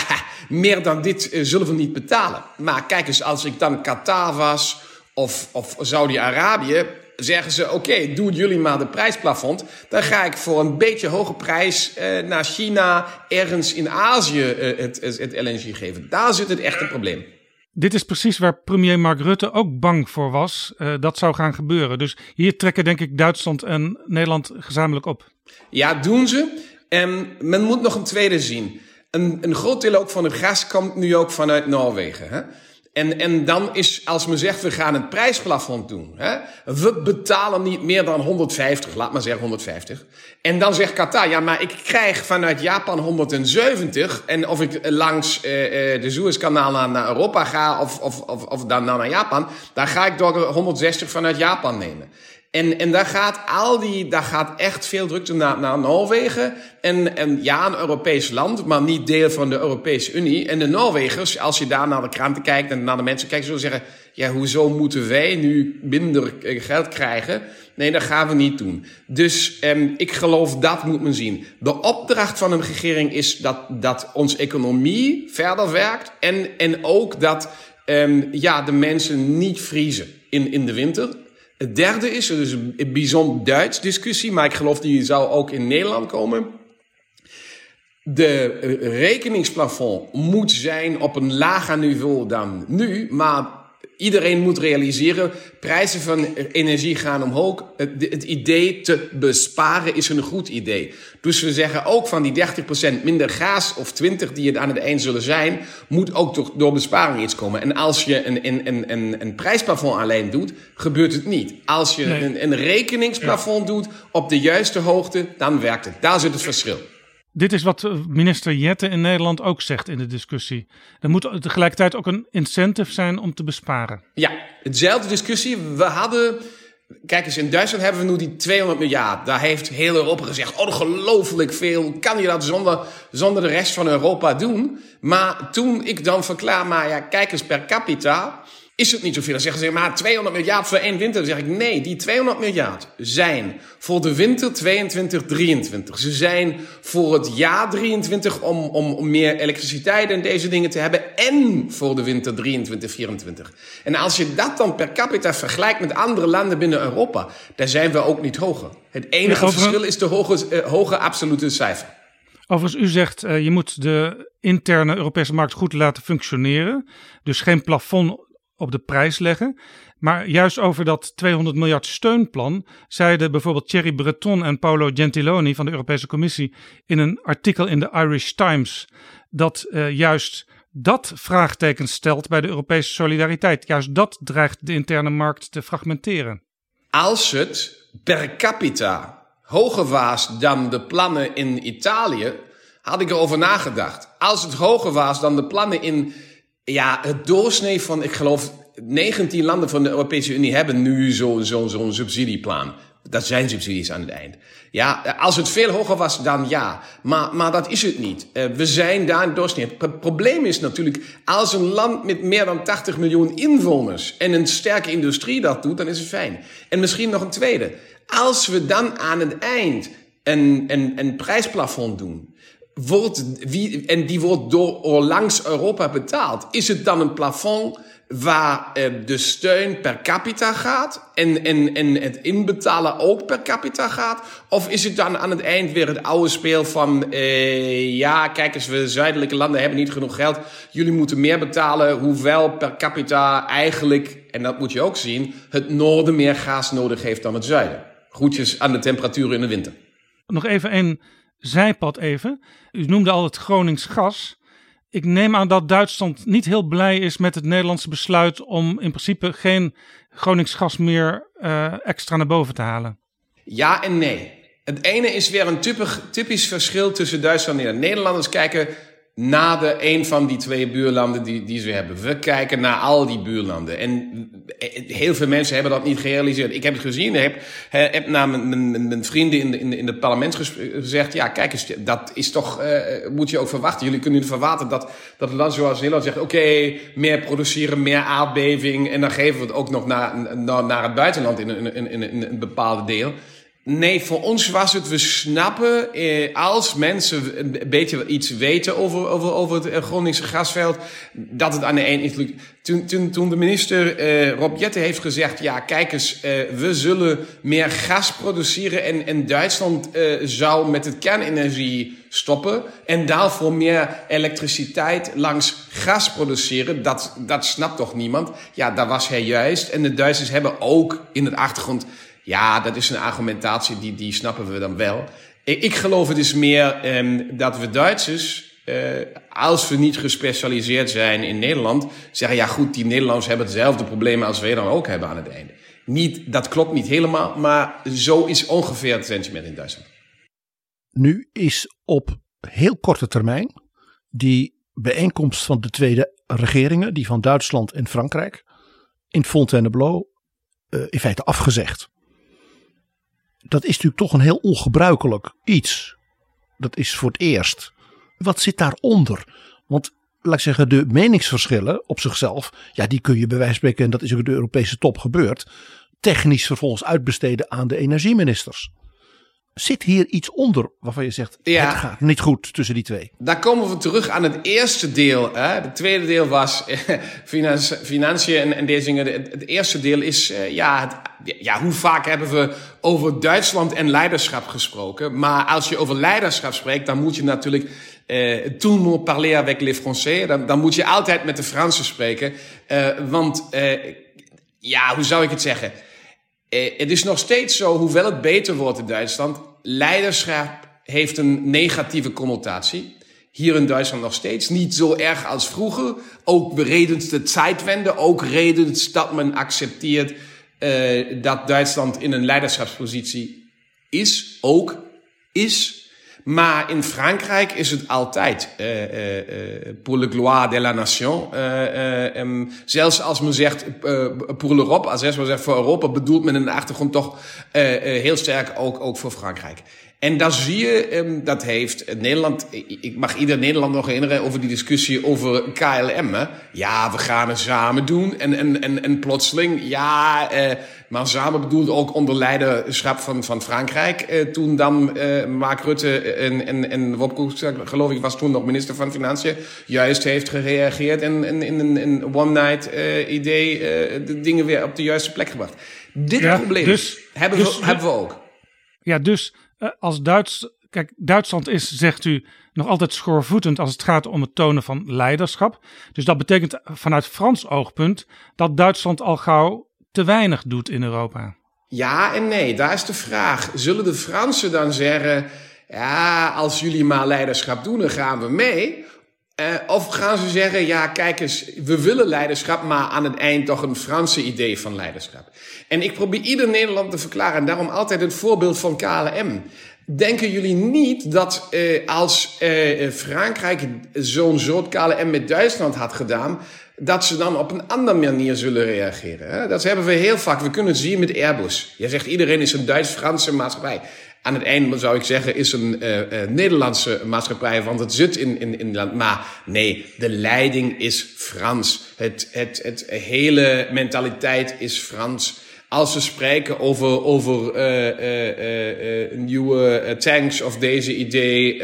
meer dan dit zullen we niet betalen. Maar kijk eens, als ik dan Qatar was of, of Saudi-Arabië, zeggen ze, oké, okay, doen jullie maar de prijsplafond. Dan ga ik voor een beetje hoge prijs naar China, ergens in Azië het, het LNG geven. Daar zit het echte probleem. Dit is precies waar premier Mark Rutte ook bang voor was. Uh, dat zou gaan gebeuren. Dus hier trekken denk ik Duitsland en Nederland gezamenlijk op. Ja, doen ze. En men moet nog een tweede zien. Een, een groot deel ook van het komt nu ook vanuit Noorwegen. Hè? En, en dan is, als men zegt, we gaan een prijsplafond doen. Hè? We betalen niet meer dan 150, laat maar zeggen 150. En dan zegt Qatar, ja, maar ik krijg vanuit Japan 170. En of ik langs uh, de Suezkanaal naar, naar Europa ga of, of, of, of dan naar Japan, dan ga ik door 160 vanuit Japan nemen. En, en daar gaat al die, daar gaat echt veel drukte naar, naar Noorwegen. En, en ja, een Europees land, maar niet deel van de Europese Unie. En de Noorwegers, als je daar naar de kranten kijkt en naar de mensen kijkt, zullen zeggen: ja, hoezo moeten wij nu minder geld krijgen? Nee, dat gaan we niet doen. Dus eh, ik geloof dat moet men zien. De opdracht van een regering is dat, dat onze economie verder werkt. En, en ook dat eh, ja, de mensen niet vriezen in, in de winter. Het derde is, is een bijzonder Duits discussie, maar ik geloof die zou ook in Nederland komen. De rekeningsplafond moet zijn op een lager niveau dan nu, maar Iedereen moet realiseren, prijzen van energie gaan omhoog. Het, het, idee te besparen is een goed idee. Dus we zeggen ook van die 30% minder gas of 20 die het aan het eind zullen zijn, moet ook door, door besparing iets komen. En als je een, een, een, een, prijsplafond alleen doet, gebeurt het niet. Als je een, een rekeningsplafond doet op de juiste hoogte, dan werkt het. Daar zit het verschil. Dit is wat minister Jette in Nederland ook zegt in de discussie. Er moet tegelijkertijd ook een incentive zijn om te besparen. Ja, hetzelfde discussie. We hadden. Kijk eens, in Duitsland hebben we nu die 200 miljard. Daar heeft heel Europa gezegd: ongelooflijk veel. Kan je dat zonder, zonder de rest van Europa doen? Maar toen ik dan verklaar, maar ja, kijk eens per capita is het niet zoveel. Dan zeggen ze, maar 200 miljard voor één winter. Dan zeg ik, nee, die 200 miljard zijn voor de winter 22, 23. Ze zijn voor het jaar 23 om, om, om meer elektriciteit en deze dingen te hebben. En voor de winter 23, 24. En als je dat dan per capita vergelijkt met andere landen binnen Europa, dan zijn we ook niet hoger. Het enige verschil is de hoge, uh, hoge absolute cijfer. Overigens, u zegt uh, je moet de interne Europese markt goed laten functioneren. Dus geen plafond op de prijs leggen. Maar juist over dat 200 miljard steunplan zeiden bijvoorbeeld Thierry Breton en Paolo Gentiloni van de Europese Commissie in een artikel in de Irish Times dat uh, juist dat vraagteken stelt bij de Europese solidariteit. Juist dat dreigt de interne markt te fragmenteren. Als het per capita hoger was dan de plannen in Italië, had ik erover nagedacht. Als het hoger was dan de plannen in ja, het doorsnee van, ik geloof, 19 landen van de Europese Unie hebben nu zo'n zo, zo subsidieplan. Dat zijn subsidies aan het eind. Ja, als het veel hoger was, dan ja. Maar, maar dat is het niet. Uh, we zijn daar in doorsnee. Het probleem is natuurlijk, als een land met meer dan 80 miljoen inwoners en een sterke industrie dat doet, dan is het fijn. En misschien nog een tweede. Als we dan aan het eind een, een, een prijsplafond doen, wordt, wie, en die wordt door langs Europa betaald. Is het dan een plafond waar eh, de steun per capita gaat en, en, en het inbetalen ook per capita gaat? Of is het dan aan het eind weer het oude speel van, eh, ja, kijk eens, we zuidelijke landen hebben niet genoeg geld, jullie moeten meer betalen, hoewel per capita eigenlijk, en dat moet je ook zien, het noorden meer gas nodig heeft dan het zuiden. Groetjes aan de temperaturen in de winter. Nog even een zijpad even. U noemde al het Gronings gas. Ik neem aan dat Duitsland niet heel blij is met het Nederlandse besluit om in principe geen Gronings gas meer uh, extra naar boven te halen. Ja en nee. Het ene is weer een typisch, typisch verschil tussen Duitsland en Nederland. Nederlanders kijken na de een van die twee buurlanden die, die ze hebben. We kijken naar al die buurlanden. En heel veel mensen hebben dat niet gerealiseerd. Ik heb het gezien. Heb, heb naar mijn, mijn, mijn vrienden in de, in, de, in het parlement gezegd... ja, kijk eens, dat is toch... Uh, moet je ook verwachten. Jullie kunnen verwachten dat, dat land zoals Nederland zegt... oké, meer produceren, meer aardbeving... en dan geven we het ook nog naar, naar, naar het buitenland in, in, in, in, in een bepaalde deel... Nee, voor ons was het, we snappen, eh, als mensen een beetje iets weten over, over, over het eh, Groningse gasveld, dat het aan de ene lukt. Toen, toen, toen de minister eh, Rob Jette heeft gezegd, ja kijk eens, eh, we zullen meer gas produceren en, en Duitsland eh, zou met het kernenergie stoppen en daarvoor meer elektriciteit langs gas produceren, dat, dat snapt toch niemand? Ja, daar was hij juist. En de Duitsers hebben ook in het achtergrond ja, dat is een argumentatie, die, die snappen we dan wel. Ik, ik geloof het is meer um, dat we Duitsers, uh, als we niet gespecialiseerd zijn in Nederland, zeggen ja goed, die Nederlanders hebben hetzelfde probleem als wij dan ook hebben aan het einde. Niet, dat klopt niet helemaal, maar zo is ongeveer het sentiment in Duitsland. Nu is op heel korte termijn die bijeenkomst van de tweede regeringen, die van Duitsland en Frankrijk, in Fontainebleau uh, in feite afgezegd dat is natuurlijk toch een heel ongebruikelijk iets. Dat is voor het eerst. Wat zit daaronder? Want laat ik zeggen, de meningsverschillen op zichzelf, ja, die kun je bij wijze van spreken, en dat is ook de Europese top gebeurd, technisch vervolgens uitbesteden aan de energieministers. Zit hier iets onder waarvan je zegt, ja, het gaat niet goed tussen die twee? Daar komen we terug aan het eerste deel. Hè? Het tweede deel was financiën en, en deze dingen. Het, eerste deel is, uh, ja, het, ja, hoe vaak hebben we over Duitsland en leiderschap gesproken? Maar als je over leiderschap spreekt, dan moet je natuurlijk uh, tout le monde parler avec les Français. Dan, dan moet je altijd met de Fransen spreken. Uh, want, uh, ja, hoe zou ik het zeggen? Uh, het is nog steeds zo, hoewel het beter wordt in Duitsland, leiderschap heeft een negatieve connotatie. Hier in Duitsland nog steeds. Niet zo erg als vroeger. Ook redens de tijdwende. Ook redens dat men accepteert uh, dat Duitsland in een leiderschapspositie is. Ook is. Maar in Frankrijk is het altijd uh, uh, pour le gloire de la nation. Uh, um, zelfs als men zegt pour l'Europe, als men zegt voor Europa, bedoelt men in de achtergrond toch heel sterk ook, ook voor Frankrijk. En daar zie je, um, dat heeft Nederland, ik mag ieder Nederland nog herinneren over die discussie over KLM. Hè? Ja, we gaan het samen doen. En, en, en, en plotseling, ja, uh, maar samen bedoelde ook onder leiderschap van, van Frankrijk. Uh, toen dan uh, Mark Rutte en, en, en geloof ik, was toen nog minister van Financiën, juist heeft gereageerd en in een, een one-night idee de dingen weer op de juiste plek gebracht. Dit ja, probleem dus, hebben, dus, we, hebben we ook. Ja, dus als Duits. Kijk, Duitsland is, zegt u, nog altijd schoorvoetend als het gaat om het tonen van leiderschap. Dus dat betekent vanuit Frans oogpunt dat Duitsland al gauw te weinig doet in Europa. Ja en nee, daar is de vraag. Zullen de Fransen dan zeggen: ja, als jullie maar leiderschap doen, dan gaan we mee? Uh, of gaan ze zeggen, ja, kijk eens, we willen leiderschap, maar aan het eind toch een Franse idee van leiderschap. En ik probeer ieder Nederland te verklaren, en daarom altijd het voorbeeld van KLM. Denken jullie niet dat uh, als uh, Frankrijk zo'n soort KLM met Duitsland had gedaan, dat ze dan op een andere manier zullen reageren? Hè? Dat hebben we heel vaak. We kunnen het zien met Airbus. Jij zegt iedereen is een Duits-Franse maatschappij. Aan het einde zou ik zeggen, is een uh, uh, Nederlandse maatschappij, want het zit in, in, in land. Maar nee, de leiding is Frans. Het, het, het hele mentaliteit is Frans. Als we spreken over, over uh, nieuwe tanks of deze idee,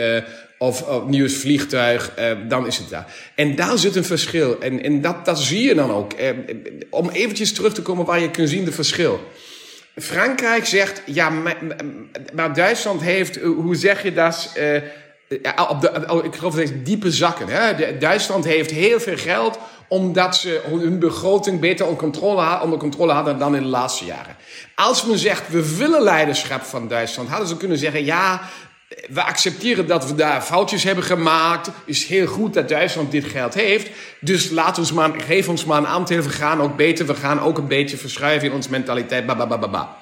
of, of nieuw vliegtuig, eh, dan is het daar. En daar zit een verschil. En, en dat, dat zie je dan ook. Om eventjes terug te komen waar je kunt zien de verschil. Frankrijk zegt, ja, maar, Duitsland heeft, hoe zeg je dat? Uh, op de, oh, ik geloof dat diepe zakken. Hè? Duitsland heeft heel veel geld omdat ze hun begroting beter onder controle, onder controle hadden dan in de laatste jaren. Als men zegt, we willen leiderschap van Duitsland, hadden ze kunnen zeggen, ja, we accepteren dat we daar foutjes hebben gemaakt. is heel goed dat Duitsland dit geld heeft. Dus laat ons maar, geef ons maar een aandeel. We gaan ook beter. We gaan ook een beetje verschuiven in onze mentaliteit. Ba,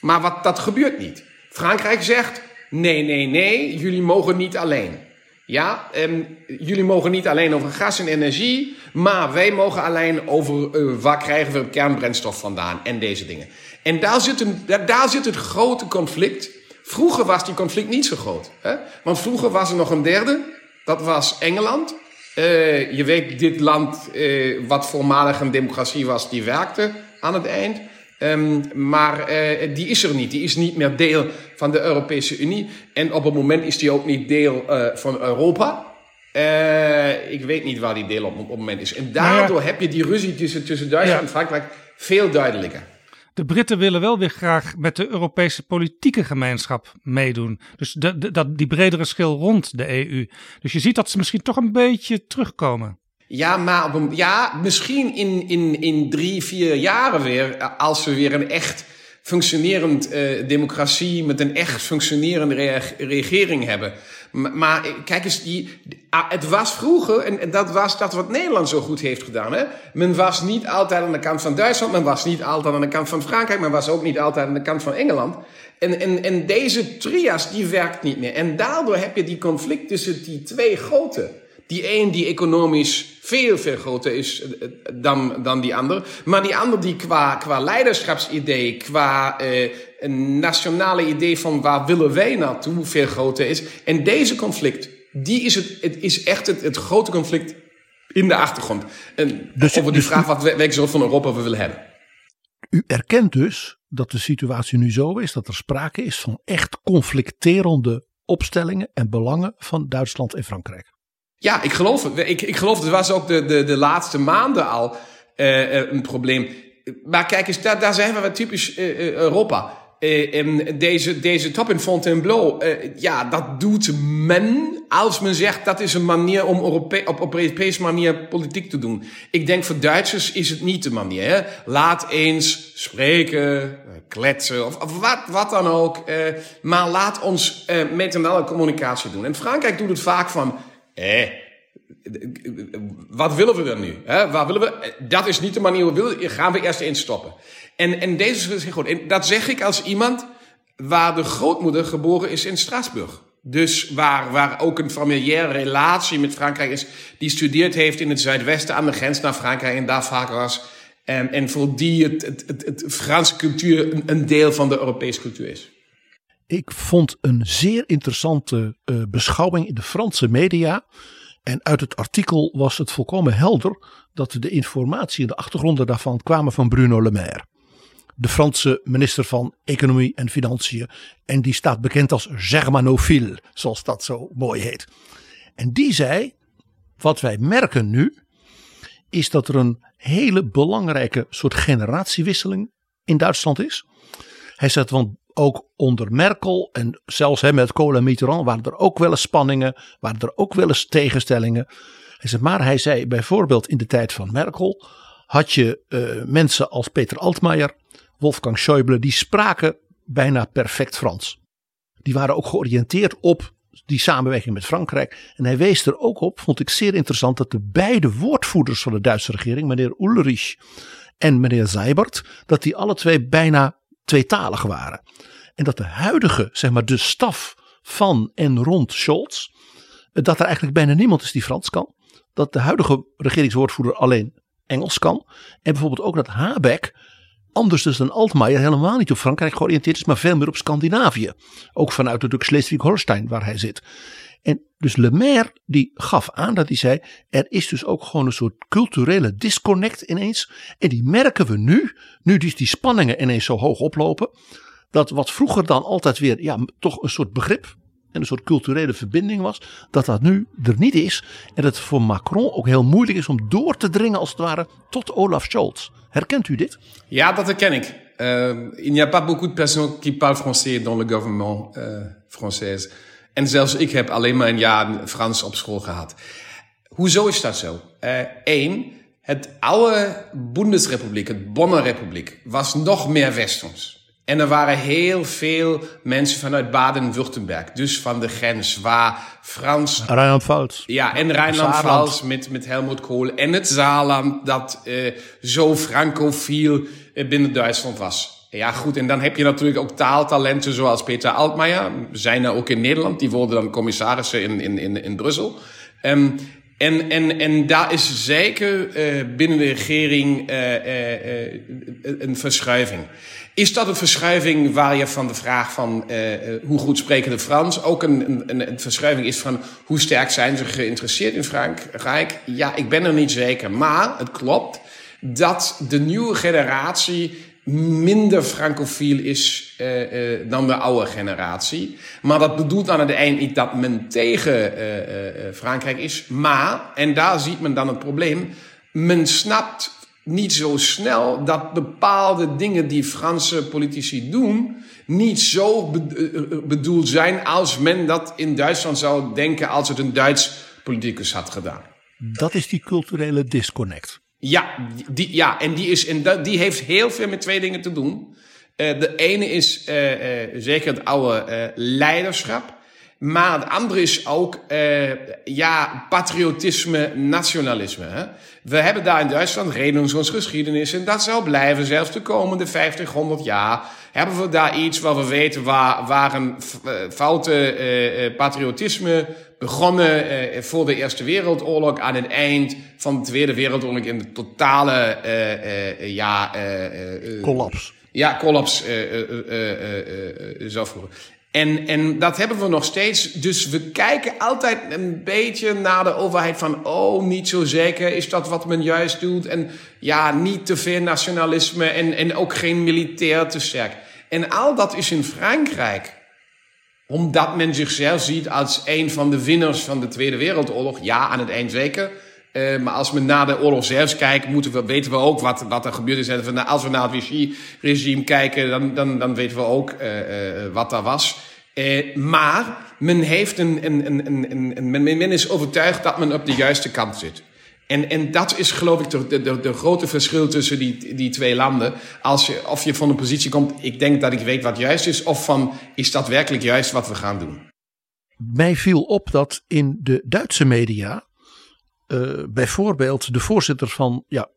Maar wat, dat gebeurt niet. Frankrijk zegt: nee, nee, nee. Jullie mogen niet alleen. Ja, en jullie mogen niet alleen over gas en energie. Maar wij mogen alleen over uh, waar krijgen we kernbrandstof vandaan en deze dingen. En daar zit, een, daar, daar zit het grote conflict Vroeger was die conflict niet zo groot. Hè? Want vroeger was er nog een derde. Dat was Engeland. Uh, je weet, dit land, uh, wat voormalig een democratie was, die werkte aan het eind. Um, maar uh, die is er niet. Die is niet meer deel van de Europese Unie. En op het moment is die ook niet deel van Europa. ik weet niet waar die deel op, op het moment is. En daardoor heb je die ruzie tussen, tussen Duitsland en Frankrijk veel duidelijker. De Britten willen wel weer graag met de Europese politieke gemeenschap meedoen. Dus de, dat, die bredere schil rond de EU. Dus je ziet dat ze misschien toch een beetje terugkomen. Ja, maar ja, misschien in, in, in drie, vier jaren weer. Als we weer een echt functionerend uh, democratie met een echt functionerende regering hebben. Maar, kijk eens, die, ah, het was vroeger, en, dat was dat wat Nederland zo goed heeft gedaan. Hè? Men was niet altijd aan de kant van Duitsland, men was niet altijd aan de kant van Frankrijk, men was ook niet altijd aan de kant van Engeland. En, en, en deze trias, die werkt niet meer. En daardoor heb je die conflict tussen die twee grote. Die een die economisch veel, veel groter is eh, dan, dan die ander. Maar die ander die qua, qua leiderschapsidee, qua uh, een nationale idee van waar willen wij naartoe veel groter is. En deze conflict, die is het, het is echt het, het grote conflict in de achtergrond. En dus, over die dus vraag wat, welke soort van Europa we willen hebben. U erkent dus dat de situatie nu zo is dat er sprake is van echt conflicterende opstellingen en belangen van Duitsland en Frankrijk. Ja, ik geloof het. Ik, ik geloof het was ook de, de, de laatste maanden al uh, een probleem. Maar kijk eens, daar, daar zijn we wat typisch uh, Europa. Uh, deze, deze top in Fontainebleau, uh, ja, dat doet men als men zegt dat is een manier om op, op Europese manier politiek te doen. Ik denk voor Duitsers is het niet de manier. Hè? Laat eens spreken, kletsen of, wat, wat dan ook. Maar laat ons met een communicatie doen. En Frankrijk doet het vaak van eh, wat willen we dan nu? Hè? Waar willen we? Dat is niet de manier we willen. Gaan we eerst instappen. En, en deze is goed. Dat zeg ik als iemand waar de grootmoeder geboren is in Straatsburg. Dus waar, waar ook een familiaire relatie met Frankrijk is. Die studeerd heeft in het zuidwesten aan de grens naar Frankrijk en daar vaak was. En, en voor die het, het, het, Franse cultuur een, deel van de Europese cultuur is. Ik vond een zeer interessante uh, beschouwing in de Franse media. En uit het artikel was het volkomen helder dat de informatie en de achtergronden daarvan kwamen van Bruno Le Maire. De Franse minister van Economie en Financiën. En die staat bekend als Germanophile, zoals dat zo mooi heet. En die zei: Wat wij merken nu, is dat er een hele belangrijke soort generatiewisseling in Duitsland is. Hij zegt, want ook onder Merkel en zelfs hè, met Kohl en Mitterrand waren er ook wel eens spanningen, waren er ook wel eens tegenstellingen. Hij zei, maar hij zei bijvoorbeeld in de tijd van Merkel had je uh, mensen als Peter Altmaier, Wolfgang Schäuble, die spraken bijna perfect Frans. Die waren ook georiënteerd op die samenwerking met Frankrijk. En hij wees er ook op, vond ik zeer interessant, dat de beide woordvoerders van de Duitse regering, meneer Ulrich en meneer Seibert, dat die alle twee bijna tweetalig waren. En dat de huidige, zeg maar, de staf van en rond Scholz, dat er eigenlijk bijna niemand is die Frans kan. Dat de huidige regeringswoordvoerder alleen Engels kan. En bijvoorbeeld ook dat Habeck, anders dus dan Altmaier, helemaal niet op Frankrijk georiënteerd is, maar veel meer op Scandinavië. Ook vanuit natuurlijk Schleswig-Holstein waar hij zit. En dus Le Maire die gaf aan dat hij zei, er is dus ook gewoon een soort culturele disconnect ineens. En die merken we nu, nu die, die spanningen ineens zo hoog oplopen. Dat wat vroeger dan altijd weer, ja, toch een soort begrip en een soort culturele verbinding was, dat dat nu er niet is. En dat het voor Macron ook heel moeilijk is om door te dringen, als het ware, tot Olaf Scholz. Herkent u dit? Ja, dat herken ik. Uh, il n'y a pas beaucoup de personnes qui parlent français dans le gouvernement uh, français. En zelfs ik heb alleen maar een jaar Frans op school gehad. Hoezo is dat zo? Eén, uh, het oude Bundesrepubliek, het Bonner Republiek, was nog meer westers. En er waren heel veel mensen vanuit Baden-Württemberg, dus van de grens, waar Frans... Rijnland-Pfalz. Ja, en Rijnland-Pfalz met, met Helmut Kohl. En het Zaarland, dat uh, zo francofiel uh, binnen Duitsland was. Ja, goed, en dan heb je natuurlijk ook taaltalenten zoals Peter Altmaier. Zijn er ook in Nederland, die worden dan commissarissen in, in, in, in Brussel. Um, en, en, en daar is zeker uh, binnen de regering uh, uh, een verschuiving. Is dat een verschuiving waar je van de vraag van hoe goed spreken de Frans ook een, een, een verschuiving is van hoe sterk zijn ze geïnteresseerd in Frankrijk? Ja, ik ben er niet zeker. Maar het klopt dat de nieuwe generatie minder francofiel is uh, dan de oude generatie. Maar dat bedoelt aan het eind niet dat men tegen uh, Frankrijk is. Maar, en daar ziet men dan het probleem, men snapt niet zo snel dat bepaalde dingen die Franse politici doen niet zo bedoeld zijn als men dat in Duitsland zou denken als het een Duits politicus had gedaan. Dat is die culturele disconnect. Ja, die, ja en, die, is, en die heeft heel veel met twee dingen te doen. Uh, de ene is uh, uh, zeker het oude leiderschap. Maar het andere is ook ja, patriotisme, nationalisme. We hebben daar in Duitsland redensgeschiedenis en dat zal blijven. Zelfs de komende 50, 100 jaar hebben we daar iets waar we weten waar, waar een foute patriotisme begonnen uh, voor de Eerste Wereldoorlog aan het eind van de Tweede Wereldoorlog in de totale uh, uh, ja, collaps. Ja, collaps zou voeren. En, en dat hebben we nog steeds. Dus we kijken altijd een beetje naar de overheid van, oh, niet zo zeker, is dat wat men juist doet? En ja, niet te veel nationalisme en, en ook geen militair te sterk. En al dat is in Frankrijk omdat men zichzelf ziet als een van de winnaars van de Tweede Wereldoorlog. Ja, aan het eind zeker. Uh, maar als we naar de oorlog zelfs kijken, moeten we, weten we ook wat, wat er gebeurd is. Als we naar het Vichy-regime kijken, dan, dan, dan weten we ook uh, uh, wat daar was. maar men, heeft een, een, een, een, een, men, men is overtuigd dat men op de juiste kant zit. En, en dat is geloof ik de, de, de grote verschil tussen die, die twee landen. Als je, of je van een positie komt, ik denk dat ik weet wat juist is, of van is dat werkelijk juist wat we gaan doen. Mij viel op dat in de Duitse media uh, bijvoorbeeld de voorzitter van, ja,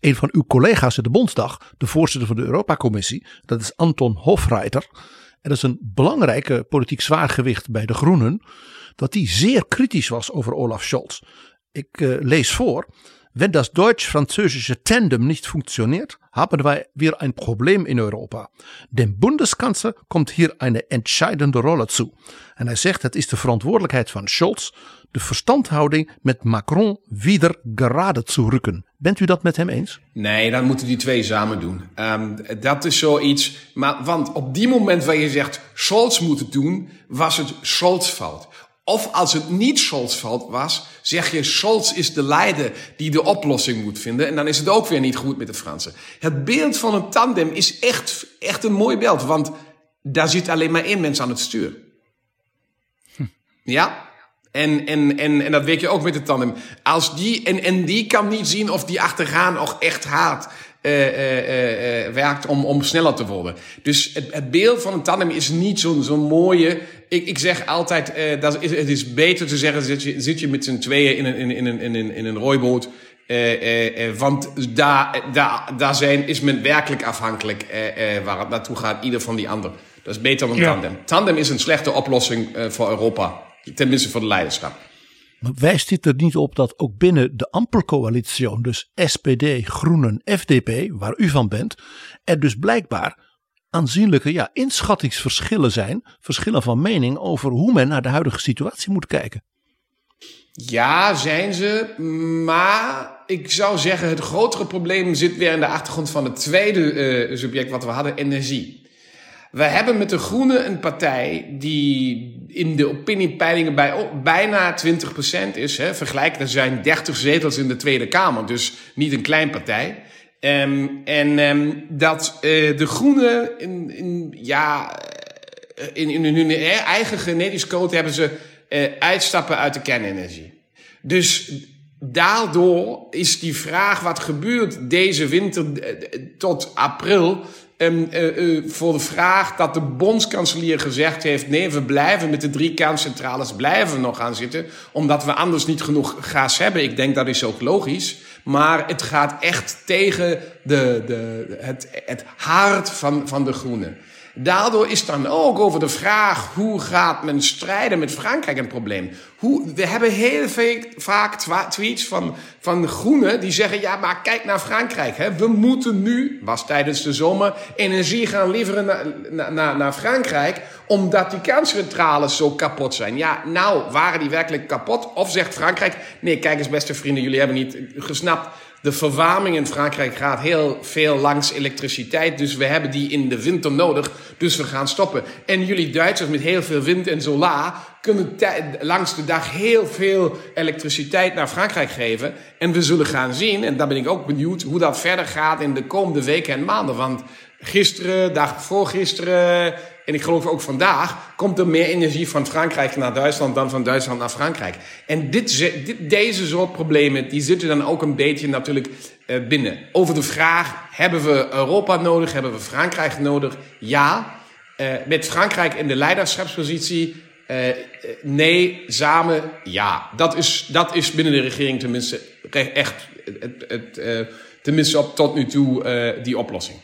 een van uw collega's in de Bondsdag, de voorzitter van de Europacommissie, dat is Anton Hofreiter. En dat is een belangrijke politiek zwaargewicht bij de Groenen, dat die zeer kritisch was over Olaf Scholz. Ik uh, lees vor. Wenn das deutsch-französische Tandem nicht funktioniert, haben wir weer ein Problem in Europa. Dem Bundeskanzler komt hier eine entscheidende Rolle zu. En hij zegt het is de verantwoordelijkheid van Scholz de verstandhouding met Macron wieder gerade zu rücken. Bent u dat met hem eens? Nee, dan moeten die twee samen doen. Um, dat is zoiets. Maar, want op die moment waar je zegt Scholz moet het doen, was het Scholz fout. Of als het niet Scholz was, zeg je Scholz is de leider die de oplossing moet vinden. En dan is het ook weer niet goed met de Fransen. Het beeld van een tandem is echt, echt een mooi beeld. Want daar zit alleen maar één mens aan het stuur. Hm. Ja? En, en, en, en dat weet je ook met de tandem. Als die, en, en die kan niet zien of die achtergaan nog echt haat uh, uh, uh, werkt om, om sneller te worden. Dus het, het beeld van een tandem is niet zo'n zo'n mooie. Ik, ik zeg altijd, uh, dat is, het is beter te zeggen, zit je, zit je met z'n tweeën in een, in, in, in, in, in een rooiboot. Uh, uh, want daar, daar, daar zijn, is men werkelijk afhankelijk waar het naartoe gaat, ieder van die ander. Dat is beter dan een ja. tandem. Tandem is een slechte oplossing voor Europa. Tenminste voor de leiderschap. Maar wijst dit er niet op dat ook binnen de Ampelcoalitie, dus SPD, Groenen, FDP, waar u van bent, er dus blijkbaar aanzienlijke ja, inschattingsverschillen zijn, verschillen van mening over hoe men naar de huidige situatie moet kijken? Ja, zijn ze. Maar ik zou zeggen, het grotere probleem zit weer in de achtergrond van het tweede uh, subject wat we hadden, energie. We hebben met de Groenen een partij die in de opiniepeilingen bij bijna 20% is. Hè. Vergelijk, er zijn 30 zetels in de Tweede Kamer, dus niet een klein partij. Um, en um, dat uh, de Groenen in, in, ja, in, in hun eigen genetisch code hebben ze uh, uitstappen uit de kernenergie. Dus daardoor is die vraag wat gebeurt deze winter tot april um, uh, uh, voor de vraag dat de bondskanselier gezegd heeft: nee, we blijven met de drie kerncentrales blijven nog aan zitten, omdat we anders niet genoeg gas hebben. Ik denk dat is ook logisch. Maar het gaat echt tegen de, de, het, het hart van, van de Groenen. Daardoor is dan ook over de vraag hoe gaat men strijden met Frankrijk een probleem. Hoe, we hebben heel veel, vaak tweets van, van groenen die zeggen: ja, maar kijk naar Frankrijk. Hè. We moeten nu, was tijdens de zomer, energie gaan leveren naar, naar, naar Frankrijk, omdat die kerncentrales zo kapot zijn. Ja, nou, waren die werkelijk kapot? Of zegt Frankrijk: nee, kijk eens, beste vrienden, jullie hebben niet gesnapt de verwarming in Frankrijk gaat heel veel langs elektriciteit. Dus we hebben die in de winter nodig. Dus we gaan stoppen. En jullie Duitsers met heel veel wind en solar kunnen langs de dag heel veel elektriciteit naar Frankrijk geven. En we zullen gaan zien, en daar ben ik ook benieuwd, hoe dat verder gaat in de komende weken en maanden. Want gisteren, dag voor gisteren, en ik geloof ook vandaag, komt er meer energie van Frankrijk naar Duitsland dan van Duitsland naar Frankrijk. En dit, deze soort problemen, die zitten dan ook een beetje natuurlijk uh, binnen. Over de vraag, hebben we Europa nodig, hebben we Frankrijk nodig? Ja. Uh, met Frankrijk in de leiderschapspositie, uh, nee, samen, ja. Dat is, dat is binnen de regering tenminste echt, het, het, tenminste op tot nu toe die oplossing.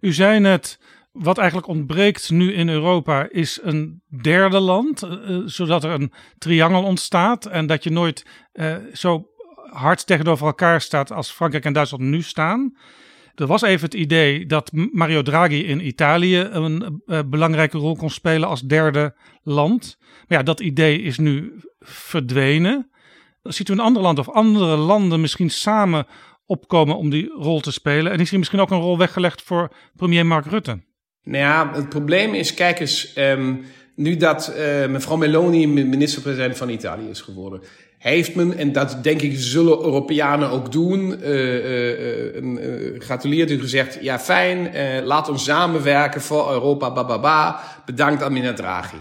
U zei net, wat eigenlijk ontbreekt nu in Europa is een derde land, uh, zodat er een triangel ontstaat en dat je nooit uh, zo hard tegenover elkaar staat als Frankrijk en Duitsland nu staan. Er was even het idee dat Mario Draghi in Italië een belangrijke rol kon spelen als derde land. Maar ja, dat idee is nu verdwenen. Ziet u een ander land of andere landen misschien samen opkomen om die rol te spelen? En is hier misschien ook een rol weggelegd voor premier Mark Rutte? Nou ja, het probleem is, kijk eens, um, nu dat uh, mevrouw Meloni minister-president van Italië is geworden, heeft men, en dat denk ik zullen Europeanen ook doen, uh, uh, gratuleerd u gezegd, ja fijn, laat ons samenwerken voor Europa, bababa, bedankt meneer Draghi.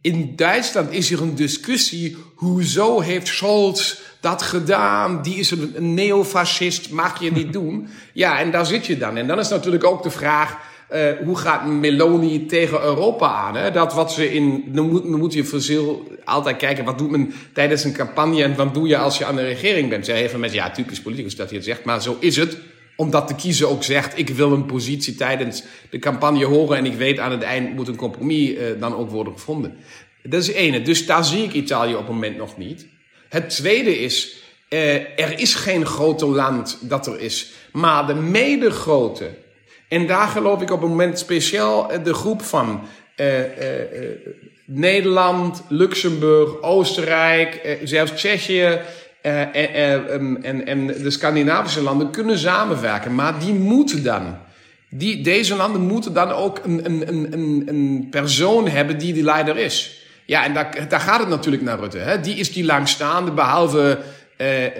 In Duitsland is er een discussie, hoezo heeft Scholz dat gedaan? Die is een neofascist, mag je niet <laughs> doen? Ja, en daar zit je dan. En dan is natuurlijk ook de vraag, uh, hoe gaat Meloni tegen Europa aan? Hè? Dat wat ze in. Dan moet, je voor altijd kijken. Wat doet men tijdens een campagne en wat doe je als je aan de regering bent? Zij even met ja, typisch politicus dat hij het zegt, maar zo is het. Omdat de kiezer ook zegt: ik wil een positie tijdens de campagne horen en ik weet aan het eind moet een compromis uh, dan ook worden gevonden. Dat is ene. Dus daar zie ik Italië op het moment nog niet. Het tweede is. Uh, er is geen groter land dat er is. Maar de mede grote en daar geloof ik op het moment speciaal eh, de groep van uh, uh, Nederland, Luxemburg, Oostenrijk, zelfs Tsjechië en, de Scandinavische landen kunnen samenwerken. Maar die moeten dan. Die, deze landen moeten dan ook een, een, een, een persoon hebben die die leider is. Ja, en daar, daar gaat het natuurlijk naar Rutte. Hè? Die is die langstaande, behalve uh, uh,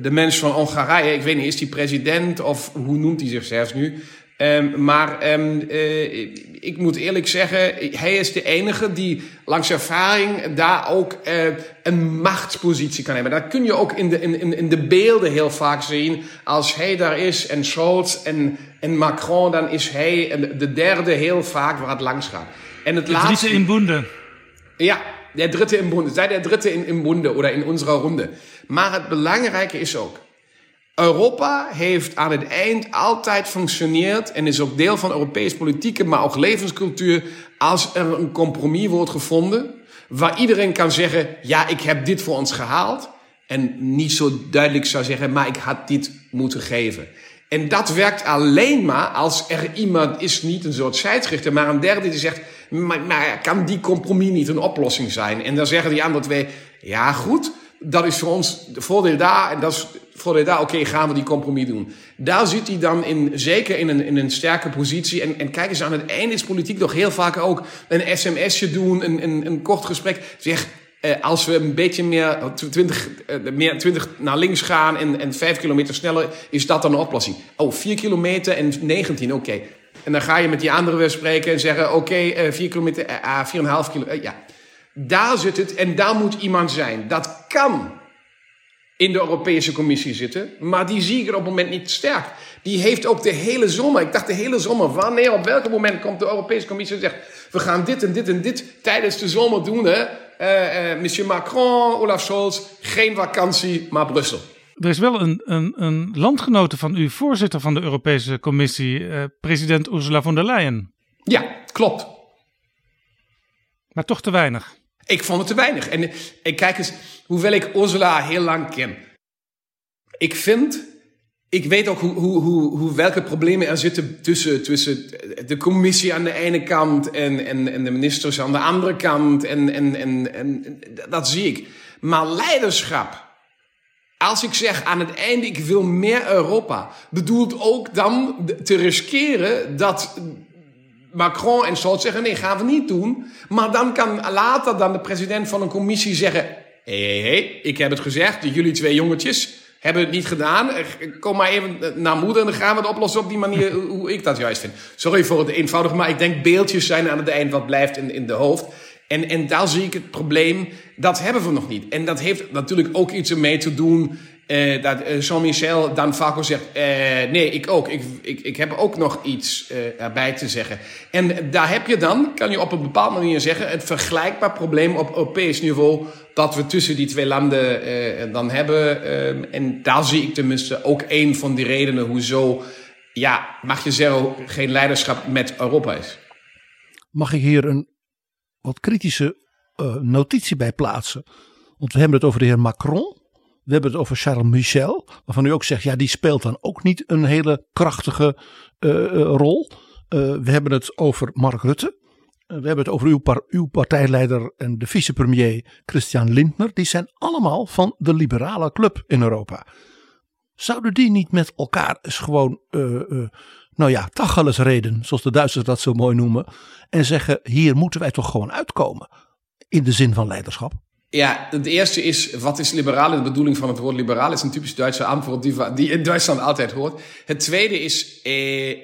de mens van Hongarije, ik weet niet, is die president of hoe noemt hij zichzelf nu? Um, maar um, ik moet eerlijk zeggen, hij is de enige die langs ervaring daar ook een machtspositie kan hebben. Dat kun je ook in de, in, in de beelden heel vaak zien. Als hij daar is en Scholz en, en Macron, dan is hij de derde heel vaak waar het langs gaat. En het de laatste in Boende. Ja, der Dritte im Bunde, sei der Dritte in, im Bunde oder in unserer Runde. Maar het belangrijke is ook, Europa heeft aan het eind altijd functioneerd en is ook deel van Europese politieke, maar ook levenscultuur, als er een compromis wordt gevonden, waar iedereen kan zeggen, ja, ik heb dit voor ons gehaald, en niet zo duidelijk zou zeggen, maar ik had dit moeten geven. En dat werkt alleen maar als er iemand is, niet een soort scheidsrechter, maar een derde die zegt, maar, maar kan die compromis niet een oplossing zijn? En dan zeggen die andere twee, ja goed, dat is voor ons de voordeel daar en dat is voor daar, oké, gaan we die compromis doen. Daar zit hij dan in, zeker in een, in een sterke positie. En, en kijk eens, aan het einde is politiek nog heel vaak ook een sms'je doen, een, een, een kort gesprek. Zeg, eh, als we een beetje meer 20, eh, meer 20 naar links gaan en, en 5 kilometer sneller, is dat dan een oplossing? Oh, 4 kilometer en 19, oké. En dan ga je met die anderen weer spreken en zeggen: Oké, okay, uh, 4 kilometer, uh, 4,5 kilometer. ja. Daar zit het en daar moet iemand zijn. Dat kan in de Europese Commissie zitten, maar die zie ik er op het moment niet sterk. Die heeft ook de hele zomer, ik dacht de hele zomer, wanneer, op welk moment komt de Europese Commissie en zegt: We gaan dit en dit en dit tijdens de zomer doen, hè? Uh, uh, monsieur Macron, Olaf Scholz, geen vakantie, maar Brussel. Er is wel een, een, een landgenote van u, voorzitter van de Europese Commissie, uh, president Ursula von der Leyen. Ja, klopt. Maar toch te weinig. Ik vond het te weinig. En ik kijk eens, hoewel ik Ursula heel lang ken. Ik vind, ik weet ook hoe, hoe, hoe, hoe welke problemen er zitten tussen, tussen de commissie aan de ene kant en, en, en de ministers aan de andere kant. En, en, en, en dat zie ik. Maar leiderschap. Als ik zeg aan het einde, ik wil meer Europa, bedoelt ook dan te riskeren dat Macron en Scholz zeggen: nee, gaan we niet doen. Maar dan kan later dan de president van een commissie zeggen: hé, hé, ik heb het gezegd, jullie twee jongetjes hebben het niet gedaan. Kom maar even naar moeder en dan gaan we het oplossen op die manier hoe ik dat juist vind. Sorry voor het eenvoudig, maar ik denk beeldjes zijn aan het eind wat blijft in, in de hoofd. En, en daar zie ik het probleem, dat hebben we nog niet. En dat heeft natuurlijk ook iets ermee te doen uh, dat uh, Jean-Michel dan vaak zegt: uh, Nee, ik ook. Ik, ik, ik heb ook nog iets erbij te zeggen. En daar heb je dan, kan je op een bepaalde manier zeggen, het vergelijkbaar probleem op Europees niveau. dat we tussen die twee landen dan hebben. en daar zie ik tenminste ook een van die redenen hoezo, ja, mag je zeggen, geen leiderschap met Europa is. Mag ik hier een wat kritische notitie bij plaatsen? Want we hebben het over de heer Macron. We hebben het over Charles Michel, waarvan u ook zegt, ja, die speelt dan ook niet een hele krachtige uh, rol. Uh, we hebben het over Mark Rutte. we hebben het over uw, par uw partijleider en de vicepremier Christian Lindner. Die zijn allemaal van de liberale club in Europa. Zouden die niet met elkaar eens gewoon, nou ja, tacheles reden, zoals de Duitsers dat zo mooi noemen. En zeggen, hier moeten wij toch gewoon uitkomen. In de zin van leiderschap. Ja, het eerste is, wat is liberaal? De bedoeling van het woord liberaal is een typisch Duitse antwoord die, die in Duitsland altijd hoort. Het tweede is, eh,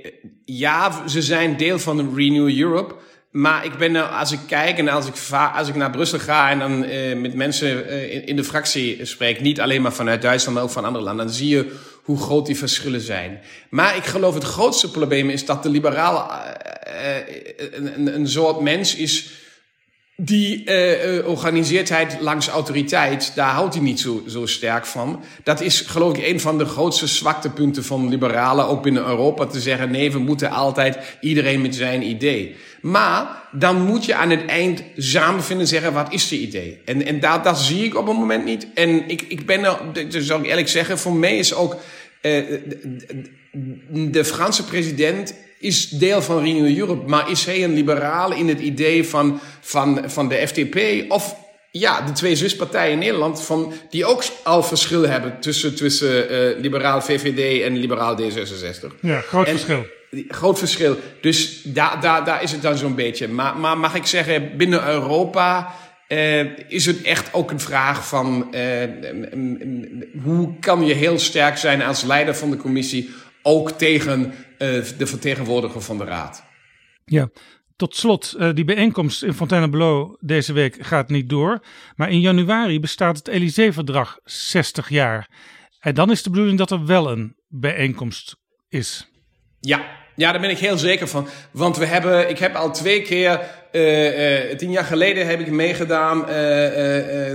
ja, ze zijn deel van Renew Europe. Maar ik ben, als ik kijk en als ik, als ik naar Brussel ga en dan eh, met mensen eh, in, de fractie spreek, niet alleen maar vanuit Duitsland, maar ook van andere landen, dan zie je hoe groot die verschillen zijn. Maar ik geloof het grootste probleem is dat de liberaal uh, een, een soort mens is die uh, organiseerdheid langs autoriteit, daar houdt hij niet zo, zo sterk van. Dat is geloof ik een van de grootste zwaktepunten van liberalen, ook binnen Europa, te zeggen nee, we moeten altijd iedereen met zijn idee. Maar dan moet je aan het eind samen vinden zeggen, wat is de idee? En, en dat, dat zie ik op het moment niet. En ik, ik ben er, dus zal ik eerlijk zeggen, voor mij is ook uh, de Franse president is deel van Renew Europe, maar is hij een liberale in het idee van, van, van de FDP? Of ja, de twee zuspartijen in Nederland, van, die ook al verschil hebben tussen, tussen uh, liberaal VVD en liberaal D66. Ja, groot verschil. Groot verschil. Dus daar, daar, daar is het dan zo'n beetje. Maar, maar mag ik zeggen, binnen Europa uh, is het echt ook een vraag van uh, hoe kan je heel sterk zijn als leider van de commissie ook tegen uh, de vertegenwoordiger van de Raad. Ja, tot slot, uh, die bijeenkomst in Fontainebleau deze week gaat niet door. Maar in januari bestaat het Elysée-verdrag 60 jaar. En dan is de bedoeling dat er wel een bijeenkomst is. Ja, ja, daar ben ik heel zeker van. Want we hebben, ik heb al twee keer, uh, uh, tien jaar geleden heb ik meegedaan. Uh,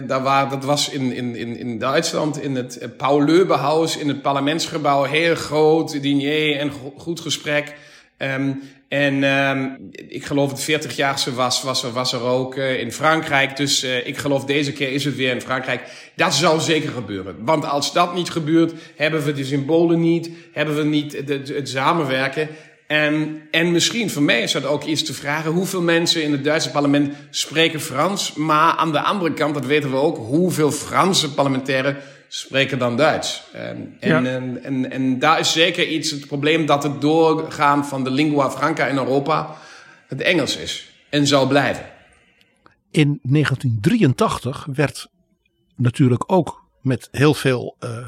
daar waar, dat was in, in, in, in Duitsland, in het Paul Leubehaus, in het parlementsgebouw. Heel groot diner en goed gesprek. Um, en um, ik geloof het 40-jaarste was, was, er, was er ook in Frankrijk. Dus ik geloof deze keer is het weer in Frankrijk. Dat zou zeker gebeuren. Want als dat niet gebeurt, hebben we de symbolen niet, hebben we niet het samenwerken. En, en misschien voor mij is dat ook iets te vragen. Hoeveel mensen in het Duitse parlement spreken Frans? Maar aan de andere kant, dat weten we ook, hoeveel Franse parlementairen spreken dan Duits? En, en, Ja. en, en, en daar is zeker iets het probleem dat het doorgaan van de lingua franca in Europa het Engels is. En zal blijven. In 1983 werd natuurlijk ook met heel veel eh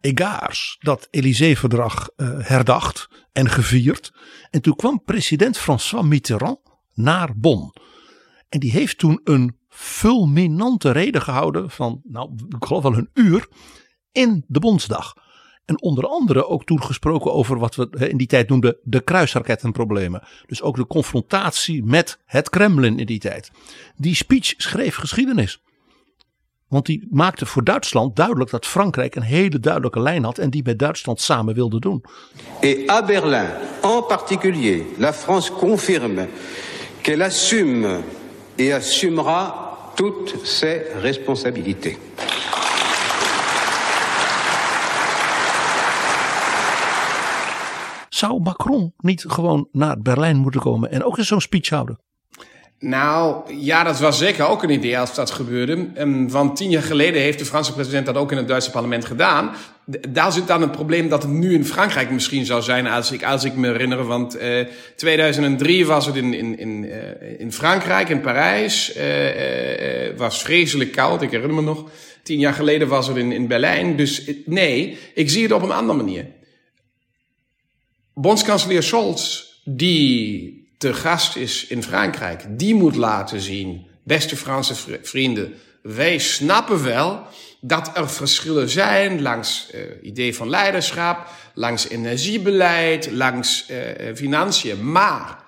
egaars dat Élysée-verdrag eh, herdacht en gevierd. En toen kwam president François Mitterrand naar Bonn. En die heeft toen een fulminante reden gehouden van, nou, ik geloof wel een uur, in de Bondsdag. En onder andere ook toen gesproken over wat we in die tijd noemden de kruisrakettenproblemen. Dus ook de confrontatie met het Kremlin in die tijd. Die speech schreef geschiedenis. Want die maakte voor Duitsland duidelijk dat Frankrijk een hele duidelijke lijn had en die met Duitsland samen wilde doen. Et à Berlin, en particulier, la France confirme qu'elle assume et assumera toutes ses responsabilités. Zou Macron niet gewoon naar Berlijn moeten komen en ook eens zo'n speech houden? Nou, ja, dat was zeker ook een idee als dat gebeurde. Ehm, Want tien jaar geleden heeft de Franse president dat ook in het Duitse parlement gedaan. Daar zit dan het probleem dat het nu in Frankrijk misschien zou zijn, als ik, als ik me herinner. Want eh 2003 was het in, in, in, eh, in Frankrijk, in Parijs. Eh eh, was vreselijk koud, ik herinner me nog. Tien jaar geleden was het in, in Berlijn. Dus eh, nee, ik zie het op een andere manier. Bondskanselier Scholz, die te gast is in Frankrijk, die moet laten zien, beste Franse vri- vrienden, wij snappen wel dat er verschillen zijn langs eh idee van leiderschap, langs energiebeleid, langs eh, financiën, maar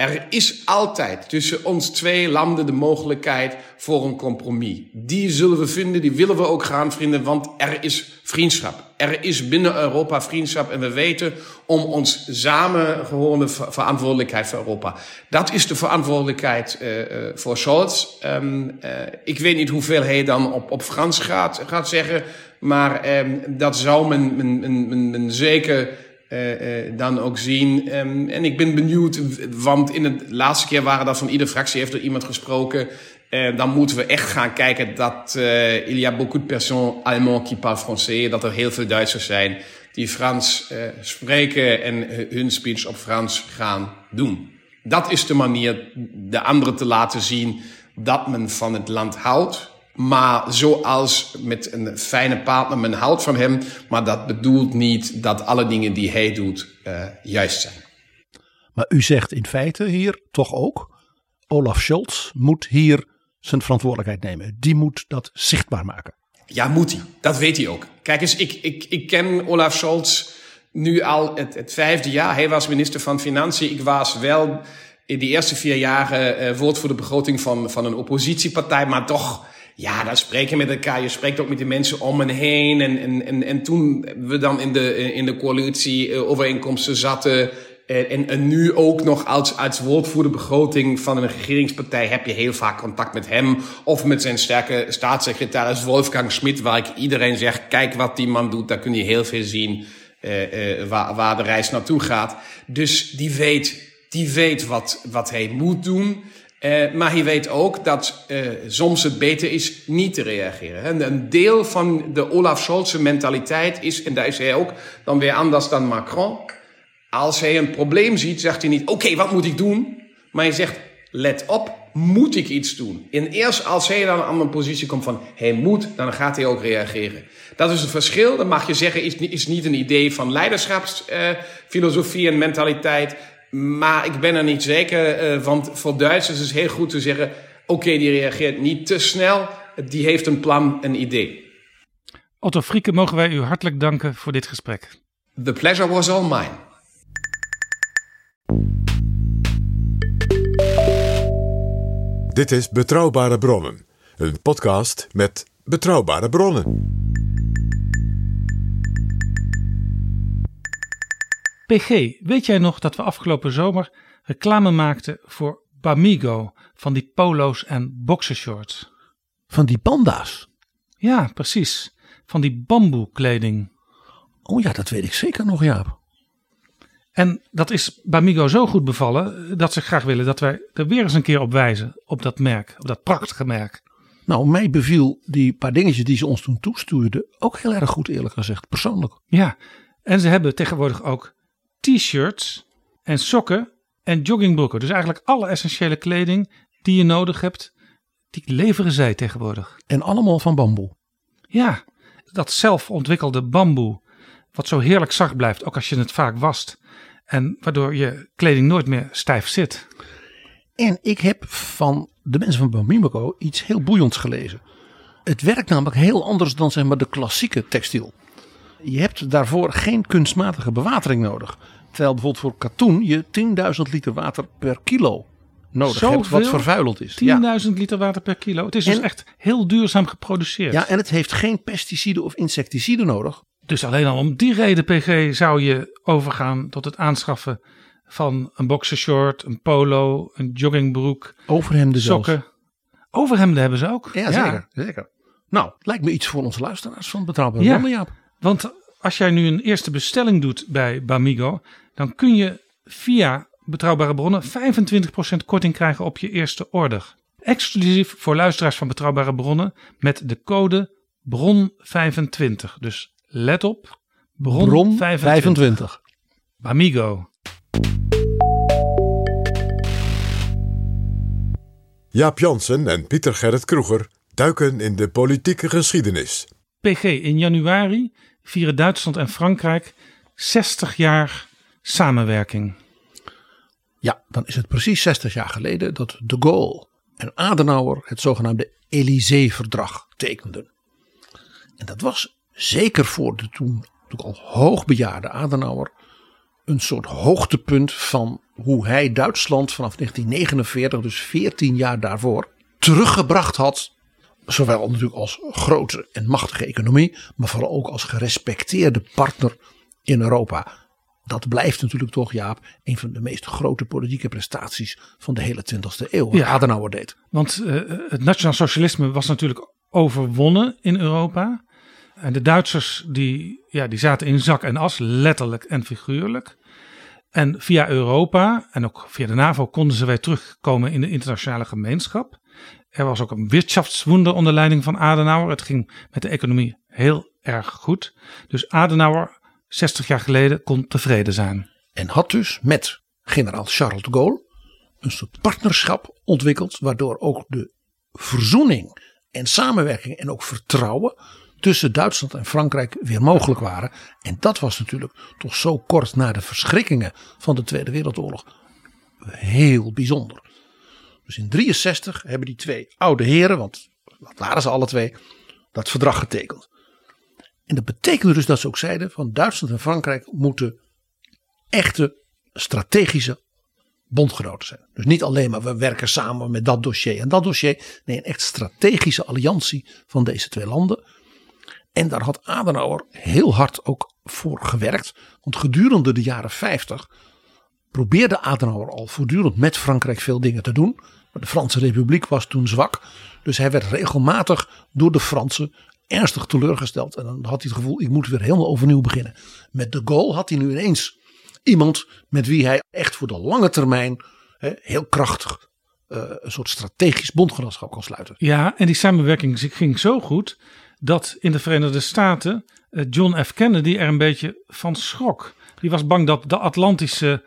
er is altijd tussen ons twee landen de mogelijkheid voor een compromis. Die zullen we vinden, die willen we ook gaan vinden, want er is vriendschap. Er is binnen Europa vriendschap en we weten om ons samengehorende ver- verantwoordelijkheid voor Europa. Dat is de verantwoordelijkheid eh, voor Scholz. Ehm, eh, ik weet niet hoeveel hij dan op, op Frans gaat, gaat zeggen, maar ehm, dat zou men, men, men, men zeker eh, eh, dan ook zien. Ehm, en ik ben benieuwd, want in de laatste keer waren er van iedere fractie heeft er iemand gesproken. Eh, dan moeten we echt gaan kijken dat eh il y a beaucoup de personnes allemands qui parlent français, dat er heel veel Duitsers zijn die Frans spreken en hu- hun speech op Frans gaan doen. Dat is de manier de anderen te laten zien dat men van het land houdt. Maar zoals met een fijne partner, men houdt van hem. Maar dat bedoelt niet dat alle dingen die hij doet eh, juist zijn. Maar u zegt in feite hier toch ook, Olaf Scholz moet hier zijn verantwoordelijkheid nemen. Die moet dat zichtbaar maken. Ja, moet hij. Dat weet hij ook. Kijk eens, ik, ik, ik ken Olaf Scholz nu al het, het vijfde jaar. Hij was minister van Financiën. Ik was wel in die eerste vier jaren eh, woordvoerder begroting van, van een oppositiepartij. Maar toch, ja, dan spreek je met elkaar. Je spreekt ook met de mensen om en heen. En, en, en, en toen we dan in de, in de coalitie eh, overeenkomsten zaten... Eh, En, en nu ook nog als, als woordvoerder begroting van een regeringspartij heb je heel vaak contact met hem of met zijn sterke staatssecretaris Wolfgang Schmidt, waar ik iedereen zeg, kijk wat die man doet, daar kun je heel veel zien eh, eh, waar, waar de reis naartoe gaat. Dus die weet, die weet wat, wat hij moet doen. Eh, maar hij weet ook dat eh, soms het beter is niet te reageren. En een deel van de Olaf Scholz mentaliteit is, en daar is hij ook dan weer anders dan Macron. Als hij een probleem ziet, zegt hij niet: Oké, wat moet ik doen? Maar hij zegt: Let op, moet ik iets doen? En eerst als hij dan aan een positie komt van hij moet, dan gaat hij ook reageren. Dat is het verschil. Dan mag je zeggen: is, niet- is niet een idee van leiderschapsfilosofie en mentaliteit. Maar ik ben er niet zeker, eh, want voor Duitsers is het heel goed te zeggen: Oké, die reageert niet te snel. Die heeft een plan, een idee. Otto Frieke, mogen wij u hartelijk danken voor dit gesprek. The pleasure was all mine. Dit is Betrouwbare Bronnen, een podcast met betrouwbare bronnen. PG, weet jij nog dat we afgelopen zomer reclame maakten voor Bamigo van die polo's en boxershorts? Van die panda's. Ja, precies. Van die bamboekleding. Oh ja, dat weet ik zeker nog, Jaap. En dat is Bamigo zo goed bevallen dat ze graag willen dat wij er weer eens een keer op wijzen. Op dat merk, op dat prachtige merk. Nou, mij beviel die paar dingetjes die ze ons toen toestuurden ook heel erg goed, eerlijk gezegd, persoonlijk. Ja, en ze hebben tegenwoordig ook t-shirts en sokken en joggingbroeken. Dus eigenlijk alle essentiële kleding die je nodig hebt, die leveren zij tegenwoordig. En allemaal van bamboe. Ja, dat zelf ontwikkelde bamboe, wat zo heerlijk zacht blijft, ook als je het vaak wast. En waardoor je kleding nooit meer stijf zit. En ik heb van de mensen van Bamimco iets heel boeiends gelezen. Het werkt namelijk heel anders dan zeg maar, de klassieke textiel. Je hebt daarvoor geen kunstmatige bewatering nodig. Terwijl bijvoorbeeld voor katoen je 10.000 liter water per kilo nodig hebt, wat Zoveel? vervuilend is. 10.000 Ja. liter water per kilo. Het is dus echt heel duurzaam geproduceerd. ja, en het heeft geen pesticiden of insecticiden nodig. Dus alleen al om die reden, PG, zou je overgaan tot het aanschaffen van een boxershort, een polo, een joggingbroek, Overhemden zelfs. sokken. Overhemden hebben ze ook. Ja, zeker, zeker. Nou, lijkt me iets voor onze luisteraars van Betrouwbare Ja. Jaap. Want als jij nu een eerste bestelling doet bij Bamigo, dan kun je via Betrouwbare Bronnen 25% korting krijgen op je eerste order. Exclusief voor luisteraars van Betrouwbare Bronnen met de code BRON25. Dus let op, BRON25. Bron 25. Bamigo. Jaap Jansen en Pieter Gerrit Kroeger duiken in de politieke geschiedenis. PG, in januari vieren Duitsland en Frankrijk 60 jaar samenwerking. Ja, dan is het precies 60 jaar geleden dat de Gaulle en Adenauer het zogenaamde Élysée-verdrag tekenden. En dat was zeker voor de toen al hoogbejaarde Adenauer een soort hoogtepunt van hoe hij Duitsland vanaf 1949, dus 14 jaar daarvoor, teruggebracht had. Zowel natuurlijk als grote en machtige economie, maar vooral ook als gerespecteerde partner in Europa. Dat blijft natuurlijk toch, Jaap, een van de meest grote politieke prestaties van de hele 20e eeuw. Ja. Adenauer deed. Want eh, het nationaal socialisme was natuurlijk overwonnen in Europa. En de Duitsers die, ja, die zaten in zak en as, letterlijk en figuurlijk. En via Europa en ook via de NAVO konden ze weer terugkomen in de internationale gemeenschap. Er was ook een wirtschaftswunder onder leiding van Adenauer. Het ging met de economie heel erg goed. Dus Adenauer, 60 jaar geleden, kon tevreden zijn. En had dus met generaal Charles de Gaulle een soort partnerschap ontwikkeld. Waardoor ook de verzoening en samenwerking en ook vertrouwen tussen Duitsland en Frankrijk weer mogelijk waren. En dat was natuurlijk toch zo kort na de verschrikkingen van de Tweede Wereldoorlog heel bijzonder. Dus in 63 hebben die twee oude heren, want dat waren ze alle twee, dat verdrag getekend. En dat betekende dus dat ze ook zeiden van Duitsland en Frankrijk moeten echte strategische bondgenoten zijn. Dus niet alleen maar we werken samen met dat dossier en dat dossier. Nee, een echt strategische alliantie van deze twee landen. En daar had Adenauer heel hard ook voor gewerkt. Want gedurende de jaren 50 probeerde Adenauer al voortdurend met Frankrijk veel dingen te doen. Maar de Franse Republiek was toen zwak. Dus hij werd regelmatig door de Fransen ernstig teleurgesteld. En dan had hij het gevoel, ik moet weer helemaal overnieuw beginnen. Met de Gaulle had hij nu ineens iemand met wie hij echt voor de lange termijn heel krachtig eh, een soort strategisch bondgenootschap kan sluiten. Ja, en die samenwerking ging zo goed dat in de Verenigde Staten eh, John F. Kennedy er een beetje van schrok. Die was bang dat de Atlantische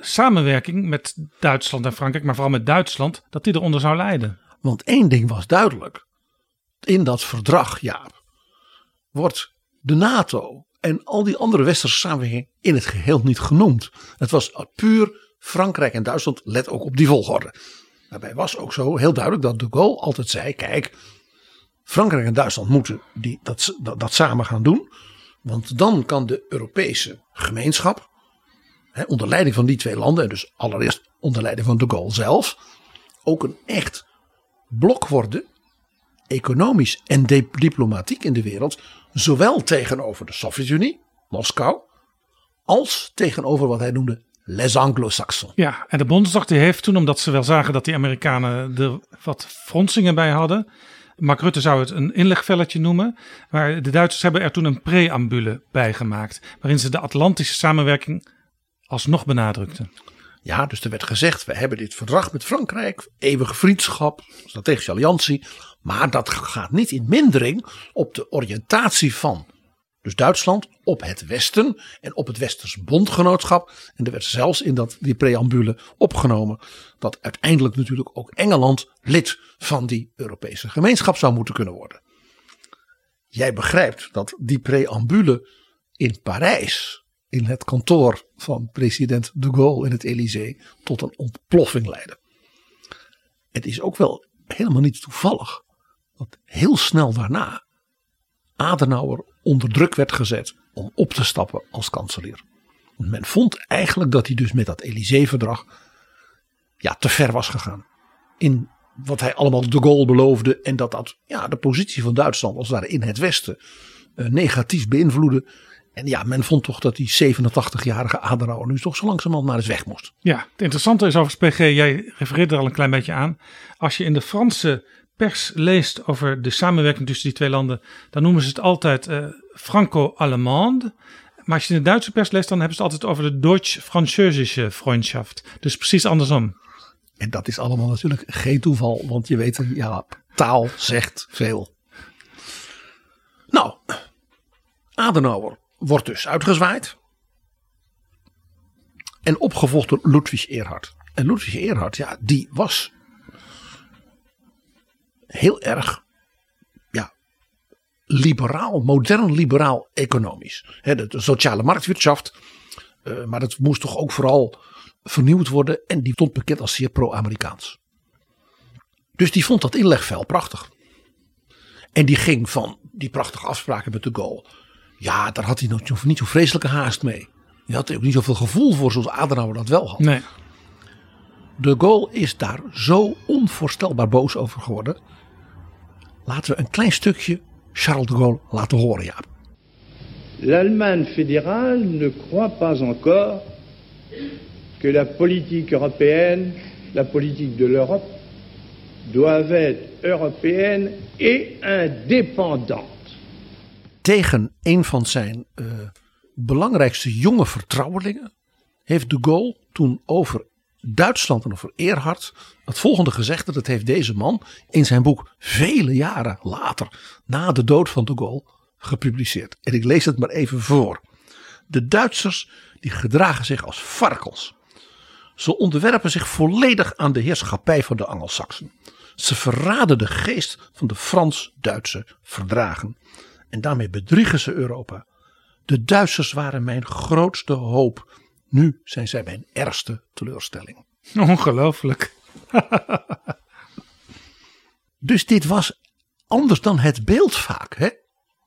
samenwerking met Duitsland en Frankrijk, maar vooral met Duitsland, dat die eronder zou lijden. Want één ding was duidelijk. In dat verdrag, Jaap, wordt de NATO en al die andere westerse samenwerking in het geheel niet genoemd. Het was puur Frankrijk en Duitsland, let ook op die volgorde. Daarbij was ook zo heel duidelijk dat de Gaulle altijd zei, kijk, Frankrijk en Duitsland moeten die, dat, dat samen gaan doen. Want dan kan de Europese gemeenschap, onder leiding van die twee landen, en dus allereerst onder leiding van de Gaulle zelf, ook een echt blok worden, economisch en diplomatiek in de wereld, zowel tegenover de Sovjet-Unie, Moskou, als tegenover wat hij noemde les Anglo-Saxons. Ja, en de Bondsdag die heeft toen, omdat ze wel zagen dat die Amerikanen er wat fronsingen bij hadden. Mark Rutte zou het een inlegvelletje noemen. Maar de Duitsers hebben er toen een preambule bij gemaakt. Waarin ze de Atlantische samenwerking alsnog benadrukte. Ja, dus er werd gezegd, we hebben dit verdrag met Frankrijk, eeuwige vriendschap, strategische alliantie. Maar dat gaat niet in mindering op de oriëntatie van dus Duitsland op het Westen en op het Westers bondgenootschap. En er werd zelfs in dat, die preambule opgenomen dat uiteindelijk natuurlijk ook Engeland lid van die Europese gemeenschap zou moeten kunnen worden. Jij begrijpt dat die preambule in Parijs, in het kantoor van president de Gaulle in het Elysée, tot een ontploffing leidde. Het is ook wel helemaal niet toevallig dat heel snel daarna Adenauer onder druk werd gezet om op te stappen als kanselier. Men vond eigenlijk dat hij dus met dat Elysée-verdrag ja, te ver was gegaan. In wat hij allemaal de Gaulle beloofde. En dat dat ja, de positie van Duitsland als ware in het Westen uh, negatief beïnvloedde. En ja, men vond toch dat die 87-jarige Adenauer nu toch zo langzamerhand maar eens weg moest. Ja, het interessante is over PG, jij refereert er al een klein beetje aan. Als je in de Franse pers leest over de samenwerking tussen die twee landen, dan noemen ze het altijd uh, Franco-Allemande. Maar als je in de Duitse pers leest, dan hebben ze het altijd over de Deutsch-Französische Freundschaft. Dus precies andersom. En dat is allemaal natuurlijk geen toeval, want je weet, ja, taal zegt veel. Nou, Adenauer wordt dus uitgezwaaid. En opgevolgd door Ludwig Erhard. En Ludwig Erhard, ja, die was heel erg ja, liberaal, modern liberaal economisch. de, de sociale marktwirtschaft. Uh, maar dat moest toch ook vooral vernieuwd worden. En die stond bekend als zeer pro-Amerikaans. Dus die vond dat inlegvel prachtig. En die ging van die prachtige afspraken met de Gaulle. Ja, daar had hij nog niet zo vreselijke haast mee. Die had ook niet zoveel gevoel voor zoals Adenauer dat wel had. Nee. De Gaulle is daar zo onvoorstelbaar boos over geworden. Laten we een klein stukje Charles de Gaulle laten horen, Jaap. L'Allemagne fédérale ne croit pas encore que la politique européenne, la politique de l'Europe, doivent être européenne et indépendante. Tegen een van zijn uh, belangrijkste jonge vertrouwelingen heeft de Gaulle toen over Duitsland en over Erhard het volgende gezegd. Dat heeft deze man in zijn boek vele jaren later, na de dood van de Gaulle, gepubliceerd. En ik lees het maar even voor. De Duitsers die gedragen zich als varkens. Ze onderwerpen zich volledig aan de heerschappij van de Angelsaksen. Ze verraden de geest van de Frans-Duitse verdragen. En daarmee bedriegen ze Europa. De Duitsers waren mijn grootste hoop. Nu zijn zij mijn ergste teleurstelling. Ongelooflijk. <laughs> dus dit was anders dan het beeld vaak, hè?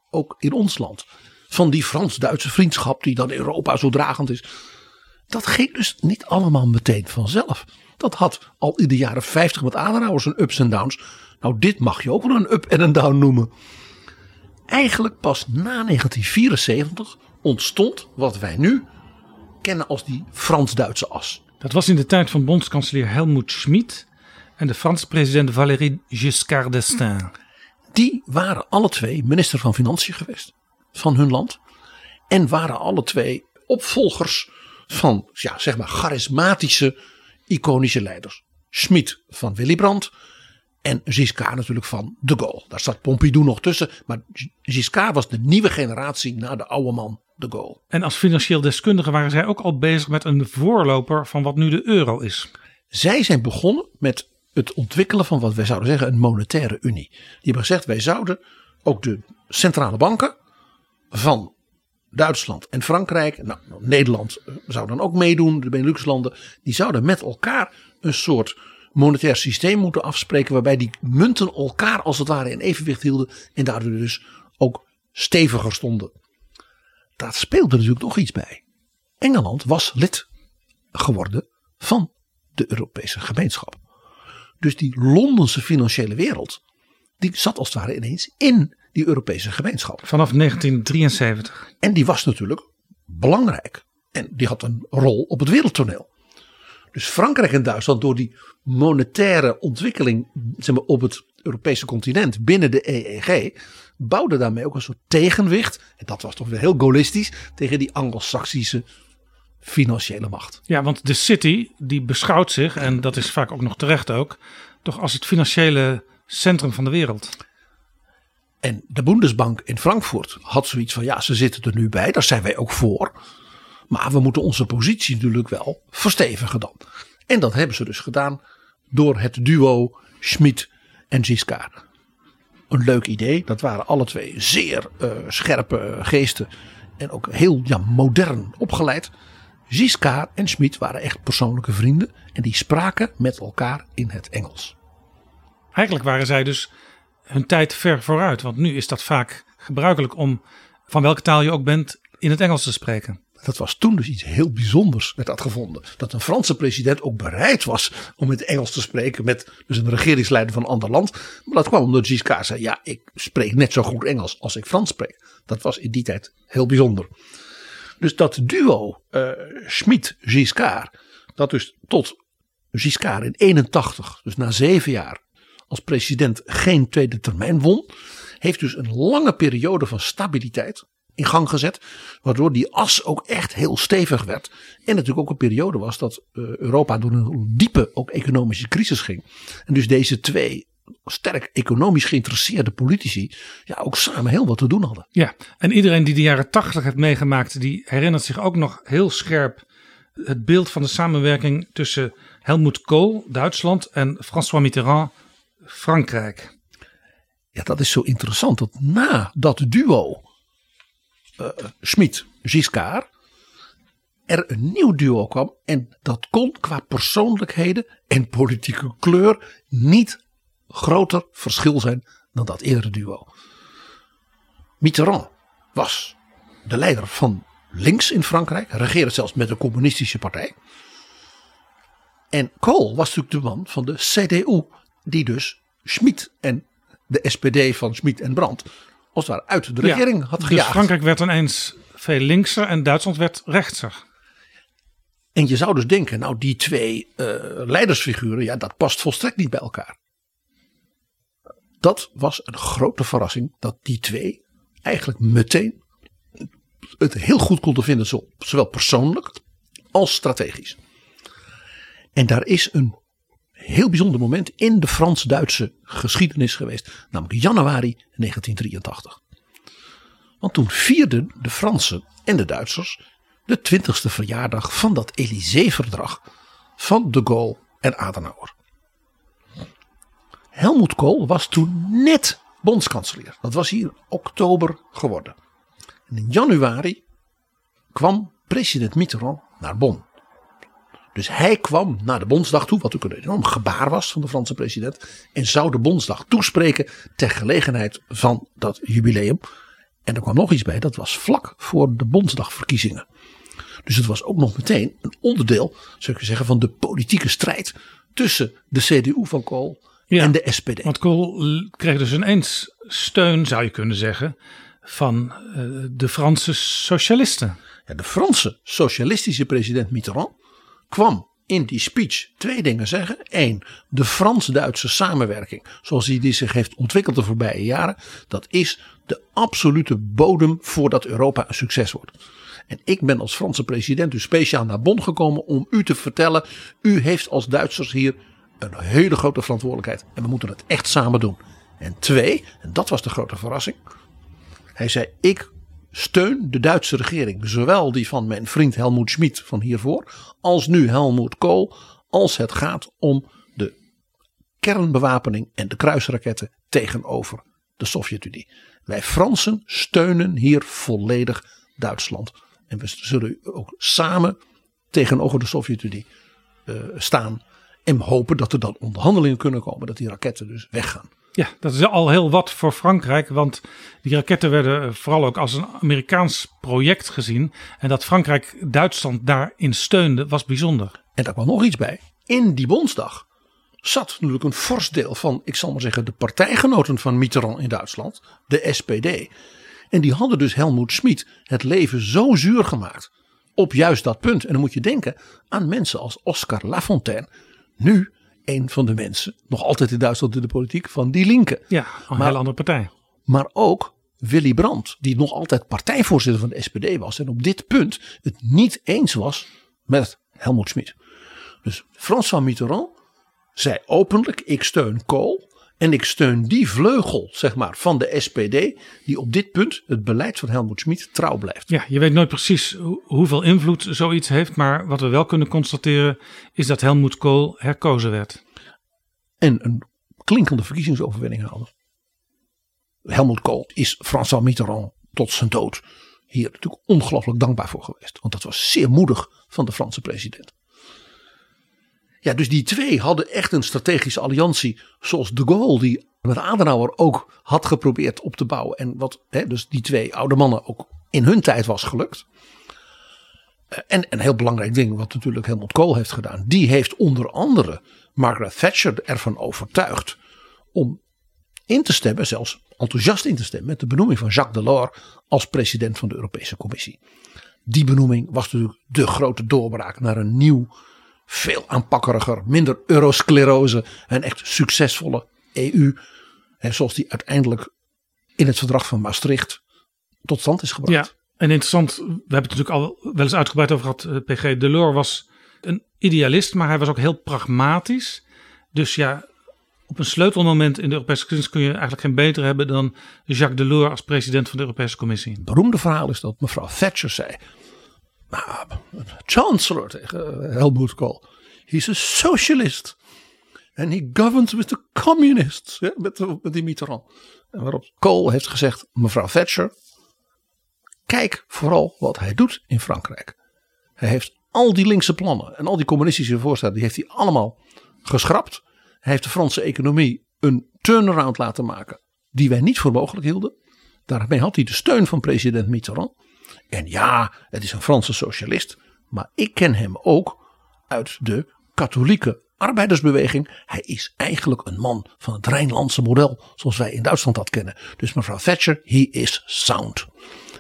ook in ons land. Van die Frans-Duitse vriendschap die dan Europa zo dragend is. Dat ging dus niet allemaal meteen vanzelf. Dat had al in de jaren 50 met Adenauer zijn ups en downs. Nou, dit mag je ook wel een up en een down noemen. Eigenlijk pas na 1974 ontstond wat wij nu kennen als die Frans-Duitse as. Dat was in de tijd van bondskanselier Helmut Schmid en de Franse president Valéry Giscard d'Estaing. Die waren alle twee minister van Financiën geweest van hun land. En waren alle twee opvolgers van ja, zeg maar charismatische, iconische leiders. Schmid van Willy Brandt en Giscard natuurlijk van de Gaulle. Daar zat Pompidou nog tussen. Maar Giscard was de nieuwe generatie na de oude man de Gaulle. En als financieel deskundige waren zij ook al bezig met een voorloper van wat nu de euro is. Zij zijn begonnen met het ontwikkelen van wat wij zouden zeggen een monetaire unie. Die hebben gezegd wij zouden ook de centrale banken van Duitsland en Frankrijk, nou, Nederland eh, zou dan ook meedoen, de Beneluxlanden, die zouden met elkaar een soort monetair systeem moeten afspreken waarbij die munten elkaar als het ware in evenwicht hielden en daardoor dus ook steviger stonden. Daar speelde natuurlijk nog iets bij. Engeland was lid geworden van de Europese gemeenschap. Dus die Londense financiële wereld, die zat als het ware ineens in die Europese gemeenschap. Vanaf 1973. En die was natuurlijk belangrijk. En die had een rol op het wereldtoneel. Dus Frankrijk en Duitsland door die monetaire ontwikkeling zeg maar, op het Europese continent binnen de EEG bouwden daarmee ook een soort tegenwicht. En dat was toch weer heel gaullistisch tegen die Anglo-Saxische financiële macht. Ja, want de City die beschouwt zich, en dat is vaak ook nog terecht ook, toch als het financiële centrum van de wereld. En de Bundesbank in Frankfurt had zoiets van: ja, ze zitten er nu bij, daar zijn wij ook voor. Maar we moeten onze positie natuurlijk wel verstevigen dan. En dat hebben ze dus gedaan door het duo Schmid en Giscard. Een leuk idee, dat waren alle twee zeer uh, scherpe geesten en ook heel ja, modern opgeleid. Giscard en Schmid waren echt persoonlijke vrienden en die spraken met elkaar in het Engels. Eigenlijk waren zij dus hun tijd ver vooruit, want nu is dat vaak gebruikelijk om van welke taal je ook bent in het Engels te spreken. Dat was toen dus iets heel bijzonders werd dat gevonden. Dat een Franse president ook bereid was om in het Engels te spreken met dus een regeringsleider van een ander land. Maar dat kwam omdat Giscard zei, ja ik spreek net zo goed Engels als ik Frans spreek. Dat was in die tijd heel bijzonder. Dus dat duo uh, Schmid-Giscard, dat dus tot Giscard in 81, dus na zeven jaar als president geen tweede termijn won, heeft dus een lange periode van stabiliteit in gang gezet. Waardoor die as ook echt heel stevig werd. En natuurlijk ook een periode was dat uh, Europa door een diepe ook economische crisis ging. En dus deze twee sterk economisch geïnteresseerde politici ja, ook samen heel wat te doen hadden. Ja, en iedereen die de jaren tachtig heeft meegemaakt, die herinnert zich ook nog heel scherp het beeld van de samenwerking tussen Helmut Kohl, Duitsland, en François Mitterrand, Frankrijk. Ja, dat is zo interessant. Dat na dat duo uh, Schmid, Giscard, er een nieuw duo kwam. En dat kon qua persoonlijkheden en politieke kleur niet groter verschil zijn dan dat eerdere duo. Mitterrand was de leider van links in Frankrijk, regeerde zelfs met de communistische partij. En Kohl was natuurlijk de man van de CDU, die dus Schmid en de SPD van Schmid en Brandt als het ware uit de regering had dus gejaagd. Dus Frankrijk werd ineens veel linkser en Duitsland werd rechtser. En je zou dus denken, nou die twee uh, leidersfiguren, ja dat past volstrekt niet bij elkaar. Dat was een grote verrassing dat die twee eigenlijk meteen het heel goed konden vinden, zowel persoonlijk als strategisch. En daar is een heel bijzonder moment in de Frans-Duitse geschiedenis geweest, namelijk januari 1983. Want toen vierden de Fransen en de Duitsers de 20ste verjaardag van dat Élysée-verdrag van de Gaulle en Adenauer. Helmut Kohl was toen net bondskanselier. Dat was hier oktober geworden. En in januari kwam president Mitterrand naar Bonn. Dus hij kwam naar de Bondsdag toe, wat ook een enorm gebaar was van de Franse president. En zou de Bondsdag toespreken ter gelegenheid van dat jubileum. En er kwam nog iets bij, dat was vlak voor de Bondsdagverkiezingen. Dus het was ook nog meteen een onderdeel, zou ik zeggen, van de politieke strijd tussen de CDU van Kool en de SPD. Want Kool kreeg dus ineens steun, zou je kunnen zeggen, van eh, de Franse socialisten. Ja, de Franse socialistische president Mitterrand kwam in die speech twee dingen zeggen. Eén, de Frans-Duitse samenwerking, zoals die, zich heeft ontwikkeld de voorbije jaren, dat is de absolute bodem voordat Europa een succes wordt. En ik ben als Franse president dus speciaal naar Bonn gekomen om u te vertellen, u heeft als Duitsers hier een hele grote verantwoordelijkheid en we moeten het echt samen doen. En twee, en dat was de grote verrassing, hij zei ik steun de Duitse regering, zowel die van mijn vriend Helmoet Schmid van hiervoor, als nu Helmoet Kool, als het gaat om de kernbewapening en de kruisraketten tegenover de Sovjet-Unie. Wij Fransen steunen hier volledig Duitsland. En we zullen ook samen tegenover de Sovjet-Unie uh, staan. En hopen dat er dan onderhandelingen kunnen komen. Dat die raketten dus weggaan. Ja, dat is al heel wat voor Frankrijk. Want die raketten werden vooral ook als een Amerikaans project gezien. En dat Frankrijk Duitsland daarin steunde was bijzonder. En daar kwam nog iets bij. In die Bondsdag zat natuurlijk een fors deel van, ik zal maar zeggen, de partijgenoten van Mitterrand in Duitsland. De SPD. En die hadden dus Helmoet Schmid het leven zo zuur gemaakt. Op juist dat punt. En dan moet je denken aan mensen als Oscar Lafontaine. Nu een van de mensen, nog altijd in Duitsland in de politiek, van die linken. Ja, een maar, hele andere partij. Maar ook Willy Brandt, die nog altijd partijvoorzitter van de SPD was en op dit punt het niet eens was met Helmut Schmid. Dus François Mitterrand zei openlijk: ik steun Kool. En ik steun die vleugel zeg maar, van de SPD, die op dit punt het beleid van Helmut Schmid trouw blijft. Ja, je weet nooit precies hoe- hoeveel invloed zoiets heeft. Maar wat we wel kunnen constateren is dat Helmut Kool herkozen werd. En een klinkende verkiezingsoverwinning haalde. Helmut Kool is François Mitterrand tot zijn dood hier natuurlijk ongelooflijk dankbaar voor geweest. Want dat was zeer moedig van de Franse president. Ja, dus die twee hadden echt een strategische alliantie. Zoals de Gaulle, die met Adenauer ook had geprobeerd op te bouwen. En wat hè, dus die twee oude mannen ook in hun tijd was gelukt. Eh, En een heel belangrijk ding, wat natuurlijk Helmut Kool heeft gedaan. Die heeft onder andere Margaret Thatcher ervan overtuigd. om in te stemmen, zelfs enthousiast in te stemmen. met de benoeming van Jacques Delors als president van de Europese Commissie. Die benoeming was natuurlijk de grote doorbraak naar een nieuw, veel aanpakkeriger, minder eurosclerose en echt succesvolle EU. En zoals die uiteindelijk in het verdrag van Maastricht tot stand is gebracht. Ja, en interessant, we hebben het natuurlijk al wel eens uitgebreid over gehad. eh, PG Delors was een idealist, maar hij was ook heel pragmatisch. Dus ja, op een sleutelmoment in de Europese geschiedenis kun je eigenlijk geen beter hebben dan Jacques Delors als president van de Europese Commissie. Het beroemde verhaal is dat mevrouw Thatcher zei. Nou, chancellor tegen Helmut Kohl. He's a socialist. And he governs with the communists. Ja, met, met die Mitterrand. En waarop Kohl heeft gezegd. Mevrouw Thatcher. Kijk vooral wat hij doet in Frankrijk. Hij heeft al die linkse plannen. En al die communistische voorstellen. Die heeft hij allemaal geschrapt. Hij heeft de Franse economie een turnaround laten maken. Die wij niet voor mogelijk hielden. Daarmee had hij de steun van president Mitterrand. En ja, het is een Franse socialist. Maar ik ken hem ook uit de katholieke arbeidersbeweging. Hij is eigenlijk een man van het Rijnlandse model. Zoals wij in Duitsland dat kennen. Dus mevrouw Thatcher, he is sound.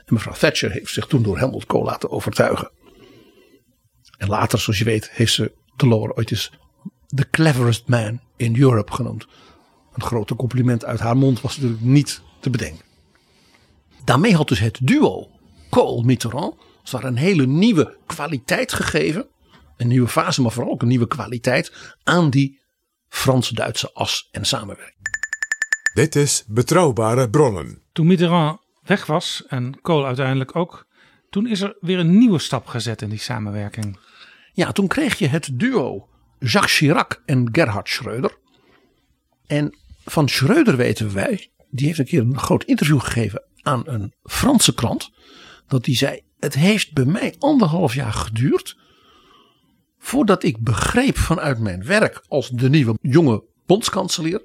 En mevrouw Thatcher heeft zich toen door Helmut Kohl laten overtuigen. En later, zoals je weet, heeft ze Delors ooit eens the cleverest man in Europe genoemd. Een grote compliment uit haar mond was natuurlijk niet te bedenken. Daarmee had dus het duo Kohl-Mitterrand als het ware een hele nieuwe kwaliteit gegeven. Een nieuwe fase, maar vooral ook een nieuwe kwaliteit aan die Frans-Duitse as en samenwerking. Dit is Betrouwbare Bronnen. Toen Mitterrand weg was en Kohl uiteindelijk ook, toen is er weer een nieuwe stap gezet in die samenwerking. Ja, toen kreeg je het duo Jacques Chirac en Gerhard Schröder. En van Schröder weten wij, die heeft een keer een groot interview gegeven aan een Franse krant. Dat die zei, het heeft bij mij anderhalf jaar geduurd voordat ik begreep vanuit mijn werk als de nieuwe jonge bondskanselier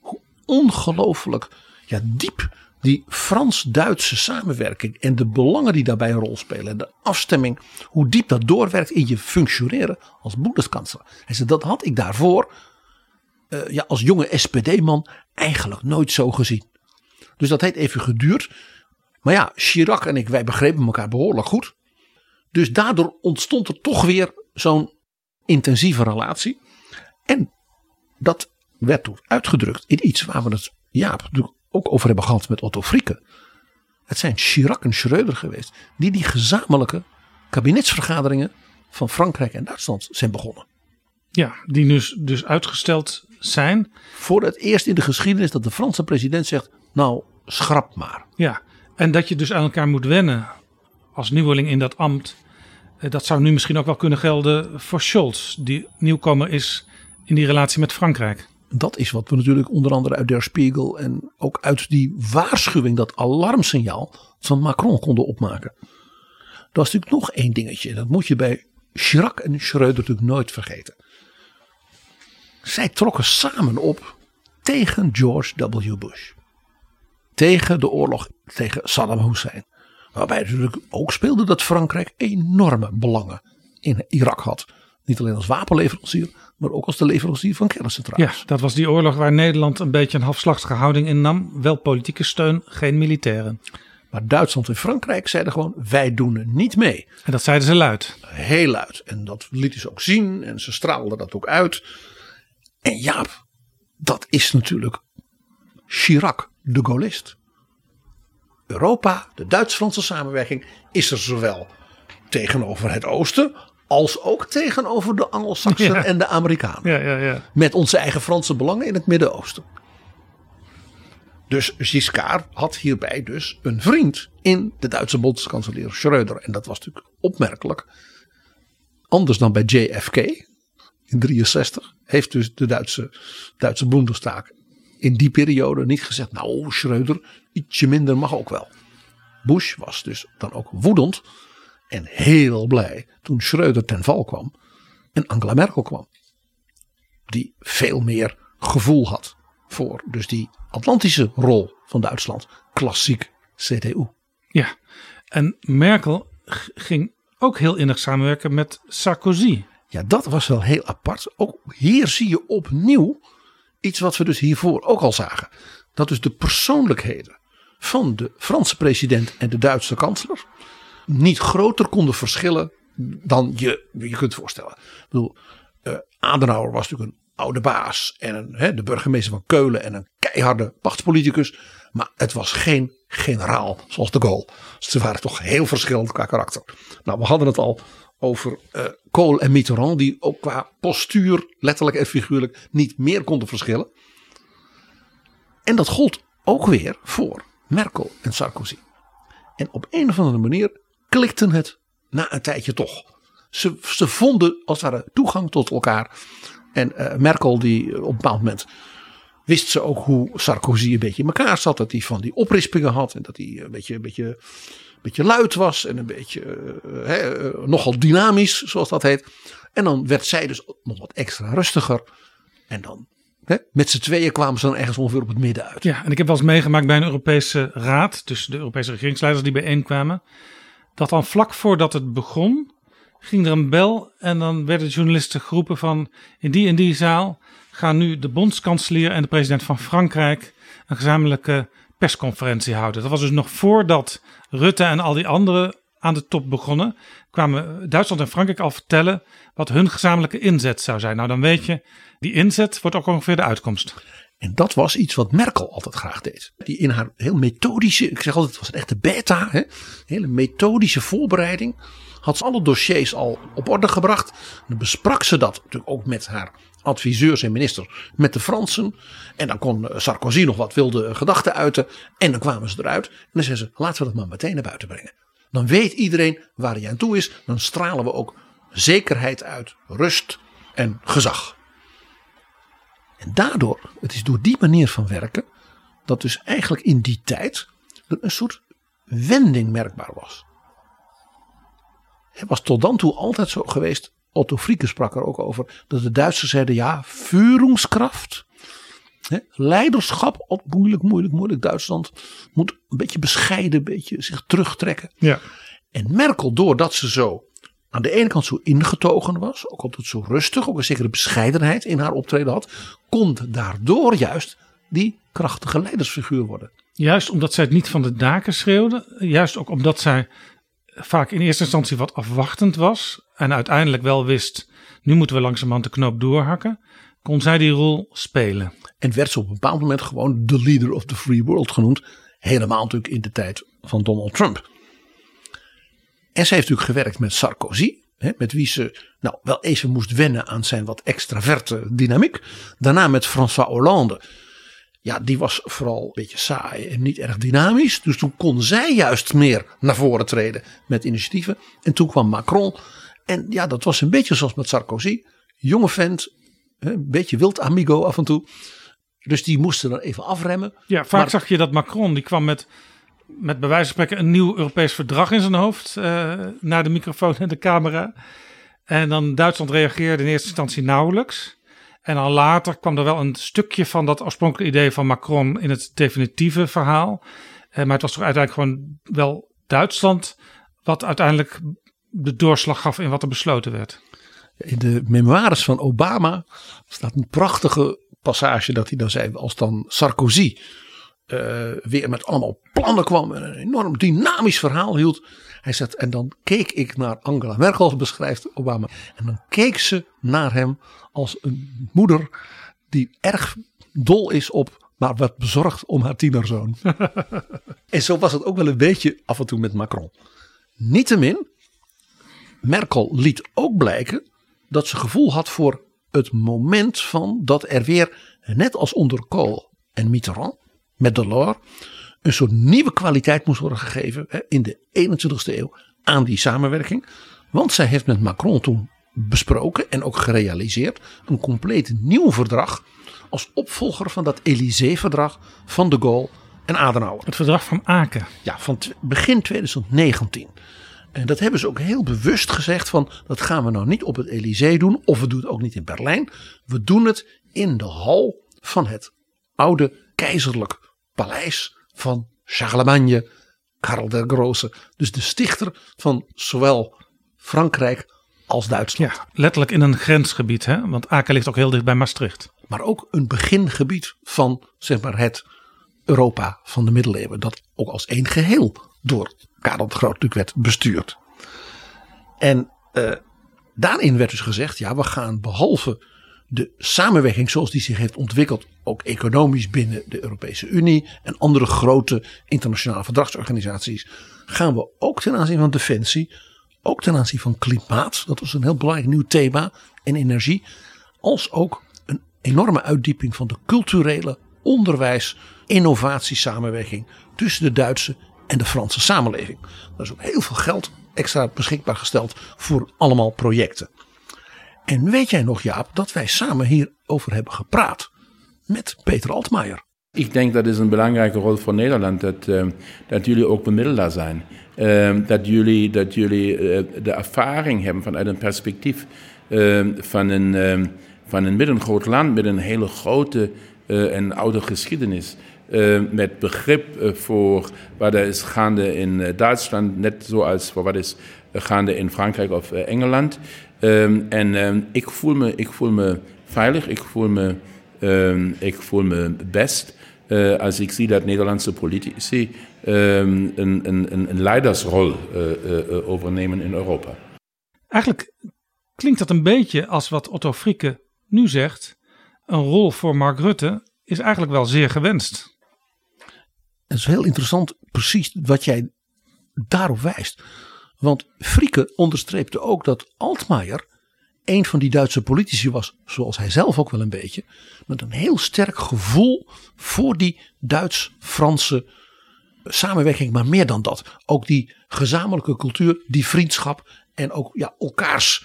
hoe ongelooflijk ja, diep die Frans-Duitse samenwerking en de belangen die daarbij een rol spelen en de afstemming, hoe diep dat doorwerkt in je functioneren als boendeskanselier. Hij zei, dat had ik daarvoor eh, ja, als jonge SPD-man eigenlijk nooit zo gezien. Dus dat heeft even geduurd. Maar ja, Chirac en ik, wij begrepen elkaar behoorlijk goed. Dus daardoor ontstond er toch weer zo'n intensieve relatie. En dat werd toen uitgedrukt in iets waar we het ja, natuurlijk ook over hebben gehad met Otto Frieke. Het zijn Chirac en Schreuder geweest die die gezamenlijke kabinetsvergaderingen van Frankrijk en Duitsland zijn begonnen. Ja, die dus, dus uitgesteld zijn. Voor het eerst in de geschiedenis dat de Franse president zegt, nou schrap maar. Ja, en dat je dus aan elkaar moet wennen als nieuweling in dat ambt. eh, Dat zou nu misschien ook wel kunnen gelden voor Scholz, die nieuwkomer is in die relatie met Frankrijk. Dat is wat we natuurlijk onder andere uit Der Spiegel en ook uit die waarschuwing, dat alarmsignaal van Macron konden opmaken. Er was natuurlijk nog één dingetje, dat moet je bij Chirac en Schreuder natuurlijk nooit vergeten. Zij trokken samen op tegen George W. Bush. Tegen de oorlog tegen Saddam Hussein. Waarbij natuurlijk ook speelde dat Frankrijk enorme belangen in Irak had. Niet alleen als wapenleverancier, maar ook als de leverancier van kerncentrales. Ja, dat was die oorlog waar Nederland een beetje een halfslachtige houding innam. Wel politieke steun, geen militairen. Maar Duitsland en Frankrijk zeiden gewoon: wij doen er niet mee. En dat zeiden ze luid. Heel luid. En dat lieten ze ook zien en ze straalden dat ook uit. En Jaap, dat is natuurlijk Chirac, de Gaullist. Europa, de Duits-Franse samenwerking, is er zowel tegenover het oosten als ook tegenover de Angelsaksen Ja. en de Amerikanen. Ja, ja, ja. Met onze eigen Franse belangen in het Midden-Oosten. Dus Giscard had hierbij dus een vriend in de Duitse bondskanselier Schröder. En dat was natuurlijk opmerkelijk. Anders dan bij JFK in 63 heeft dus de Duitse, Duitse Bundestag in die periode niet gezegd, nou Schröder, ietsje minder mag ook wel. Bush was dus dan ook woedend en heel blij toen Schröder ten val kwam en Angela Merkel kwam. Die veel meer gevoel had voor dus die Atlantische rol van Duitsland. Klassiek CDU. Ja, en Merkel ging ook heel innig samenwerken met Sarkozy. Ja, dat was wel heel apart. Ook hier zie je opnieuw iets wat we dus hiervoor ook al zagen. Dat dus de persoonlijkheden van de Franse president en de Duitse kanselier niet groter konden verschillen dan je je kunt voorstellen. Ik bedoel, eh, Adenauer was natuurlijk een oude baas en een, de burgemeester van Keulen en een keiharde machtspoliticus. Maar het was geen generaal zoals de Gaulle. Ze waren toch heel verschillend qua karakter. Nou, we hadden het al over eh Kool en Mitterrand, die ook qua postuur, letterlijk en figuurlijk, niet meer konden verschillen. En dat gold ook weer voor Merkel en Sarkozy. En op een of andere manier klikten het na een tijdje toch. Ze, ze vonden als het ware toegang tot elkaar. En eh, Merkel die eh, op een bepaald moment wist ze ook hoe Sarkozy een beetje in elkaar zat. Dat hij van die oprispingen had. En dat hij een beetje, een beetje, beetje luid was. En een beetje eh, eh, nogal dynamisch zoals dat heet. En dan werd zij dus nog wat extra rustiger. En dan met z'n tweeën kwamen ze dan ergens ongeveer op het midden uit. Ja, en ik heb wel eens meegemaakt bij een Europese raad, dus de Europese regeringsleiders die bijeenkwamen, dat dan vlak voordat het begon, ging er een bel en dan werden de journalisten geroepen van in die en die zaal gaan nu de bondskanselier en de president van Frankrijk een gezamenlijke persconferentie houden. Dat was dus nog voordat Rutte en al die anderen aan de top begonnen, kwamen Duitsland en Frankrijk al vertellen wat hun gezamenlijke inzet zou zijn. Nou, dan weet je, die inzet wordt ook ongeveer de uitkomst. En dat was iets wat Merkel altijd graag deed. Die in haar heel methodische, ik zeg altijd, het was een echte beta, hè, hele methodische voorbereiding. Had ze alle dossiers al op orde gebracht. Dan besprak ze dat natuurlijk ook met haar adviseurs en ministers, met de Fransen. En dan kon eh, Sarkozy nog wat wilde gedachten uiten. En dan kwamen ze eruit. En dan zei ze, laten we dat maar meteen naar buiten brengen. Dan weet iedereen waar hij aan toe is. Dan stralen we ook zekerheid uit, rust en gezag. En daardoor, het is door die manier van werken, dat dus eigenlijk in die tijd er een soort wending merkbaar was. Het was tot dan toe altijd zo geweest, Otto Frieke sprak er ook over, dat de Duitsers zeiden ja, Führungskraft, hè, leiderschap, moeilijk, moeilijk, moeilijk. Duitsland moet een beetje bescheiden, een beetje zich terugtrekken. Ja. En Merkel, doordat ze zo aan de ene kant zo ingetogen was, ook altijd zo rustig, ook een zekere bescheidenheid in haar optreden had, kon daardoor juist die krachtige leidersfiguur worden. Juist omdat zij het niet van de daken schreeuwde. Juist ook omdat zij vaak in eerste instantie wat afwachtend was. En uiteindelijk wel wist, nu moeten we langzamerhand de knoop doorhakken. Kon zij die rol spelen. En werd ze op een bepaald moment gewoon de leader of the free world genoemd. Helemaal natuurlijk in de tijd van Donald Trump. En ze heeft natuurlijk gewerkt met Sarkozy. Hè, met wie ze nou, wel even moest wennen aan zijn wat extraverte dynamiek. Daarna met François Hollande. Ja, die was vooral een beetje saai en niet erg dynamisch. Dus toen kon zij juist meer naar voren treden met initiatieven. En toen kwam Macron. En ja, dat was een beetje zoals met Sarkozy. Jonge vent, een beetje wild amigo af en toe. Dus die moesten dan even afremmen. Ja, vaak Maar- zag je dat Macron, die kwam met, met bij wijze van spreken een nieuw Europees verdrag in zijn hoofd. eh, naar de microfoon en de camera. En dan Duitsland reageerde in eerste instantie nauwelijks. En dan later kwam er wel een stukje van dat oorspronkelijke idee van Macron in het definitieve verhaal. Eh, maar het was toch uiteindelijk gewoon wel Duitsland wat uiteindelijk de doorslag gaf in wat er besloten werd. In de memoires van Obama staat een prachtige passage dat hij dan zei als dan Sarkozy eh, weer met allemaal plannen kwam en een enorm dynamisch verhaal hield. Hij zegt en dan keek ik naar Angela Merkel, beschrijft Obama. En dan keek ze naar hem als een moeder die erg dol is op maar wat bezorgd om haar tienerzoon. <laughs> en zo was het ook wel een beetje af en toe met Macron. Niettemin, Merkel liet ook blijken dat ze gevoel had voor het moment van dat er weer, net als onder Kool en Mitterrand, met Delors, een soort nieuwe kwaliteit moest worden gegeven hè, in de 21ste eeuw aan die samenwerking. Want zij heeft met Macron toen besproken en ook gerealiseerd een compleet nieuw verdrag als opvolger van dat Élysée-verdrag van de Gaulle en Adenauer. Het verdrag van Aken. Ja, van begin 2019. En dat hebben ze ook heel bewust gezegd van dat gaan we nou niet op het Elysée doen of we doen het ook niet in Berlijn. We doen het in de hal van het oude keizerlijk paleis van Charlemagne, Karel der Grote. Dus de stichter van zowel Frankrijk als Duitsland. Ja, letterlijk in een grensgebied, hè? want Aken ligt ook heel dicht bij Maastricht. Maar ook een begingebied van zeg maar, het Europa van de middeleeuwen. Dat ook als één geheel door Karel de Groot werd bestuurd. En uh, daarin werd dus gezegd, ja we gaan behalve de samenwerking zoals die zich heeft ontwikkeld, ook economisch binnen de Europese Unie en andere grote internationale verdragsorganisaties, gaan we ook ten aanzien van defensie, ook ten aanzien van klimaat, dat was een heel belangrijk nieuw thema, en energie, als ook een enorme uitdieping van de culturele onderwijs, innovatie, samenwerking tussen de Duitse en de Franse samenleving. Er is ook heel veel geld extra beschikbaar gesteld voor allemaal projecten. En weet jij nog, Jaap, dat wij samen hierover hebben gepraat met Peter Altmaier. Ik denk dat is een belangrijke rol voor Nederland, dat, uh, dat jullie ook bemiddelaar zijn. Uh, dat jullie, dat jullie uh, de ervaring hebben vanuit een perspectief van, een, van een middengroot land met een hele grote en oude geschiedenis. Met begrip voor wat er is gaande in Duitsland, net zoals voor wat is gaande in Frankrijk of Engeland. Um, en um, ik, voel me, ik voel me veilig, ik voel me, um, ik voel me best als ik zie dat Nederlandse politici een, een, een, leidersrol overnemen in Europa. Eigenlijk klinkt dat een beetje als wat Otto Frieke nu zegt. Een rol voor Mark Rutte is eigenlijk wel zeer gewenst. Het is heel interessant, precies wat jij daarop wijst. Want Frieke onderstreepte ook dat Altmaier een van die Duitse politici was, zoals hij zelf ook wel een beetje, met een heel sterk gevoel voor die Duits-Franse samenwerking, maar meer dan dat. Ook die gezamenlijke cultuur, die vriendschap en ook ja, elkaars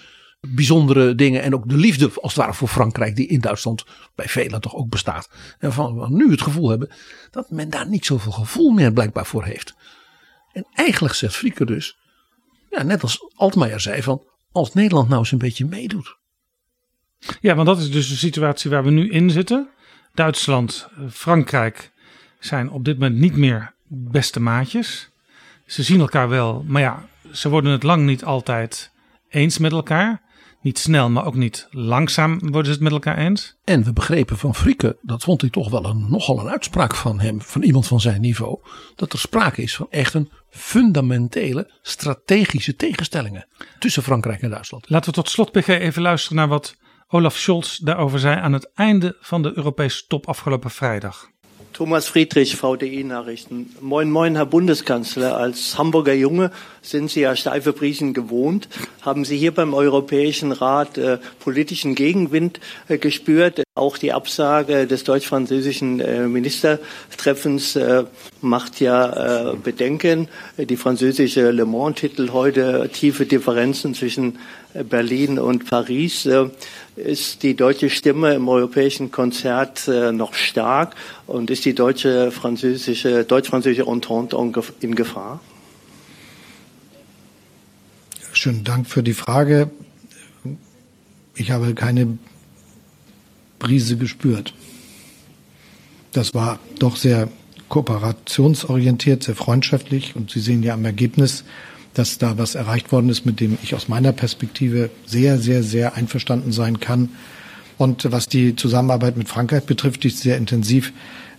bijzondere dingen en ook de liefde als het ware voor Frankrijk die in Duitsland bij velen toch ook bestaat. En van we nu het gevoel hebben dat men daar niet zoveel gevoel meer blijkbaar voor heeft. En eigenlijk zegt Frieke dus, ja, net als Altmaier zei van als Nederland nou eens een beetje meedoet. Ja, want dat is dus de situatie waar we nu in zitten. Duitsland, eh, Frankrijk zijn op dit moment niet meer beste maatjes. Ze zien elkaar wel, maar ja, ze worden het lang niet altijd eens met elkaar. Niet snel, maar ook niet langzaam worden ze het met elkaar eens. En we begrepen van Frieke, dat vond ik toch wel een, nogal een uitspraak van hem, van iemand van zijn niveau, dat er sprake is van echt een fundamentele strategische tegenstellingen tussen Frankrijk en Duitsland. Laten we tot slot, PG, even luisteren naar wat Olaf Scholz daarover zei aan het einde van de Europese top afgelopen vrijdag. Thomas Friedrich, VDI-Nachrichten. Moin, moin, Herr Bundeskanzler. Als Hamburger Junge sind Sie ja steife Briefen gewohnt. Haben Sie hier beim Europäischen Rat äh, politischen Gegenwind äh, gespürt? Auch die Absage des deutsch-französischen äh, Ministertreffens äh, macht ja äh, Bedenken. Die französische Le Mans-Titel heute tiefe Differenzen zwischen äh, Berlin und Paris ist die deutsche Stimme im europäischen Konzert noch stark und ist die deutsche französische deutsch-französische Entente in Gefahr? Schönen Dank für die Frage. Ich habe keine Brise gespürt. Das war doch sehr kooperationsorientiert, sehr freundschaftlich und Sie sehen ja am Ergebnis, dass da was erreicht worden ist, mit dem ich aus meiner Perspektive sehr, sehr, sehr einverstanden sein kann. Und was die Zusammenarbeit mit Frankreich betrifft, die ist sehr intensiv.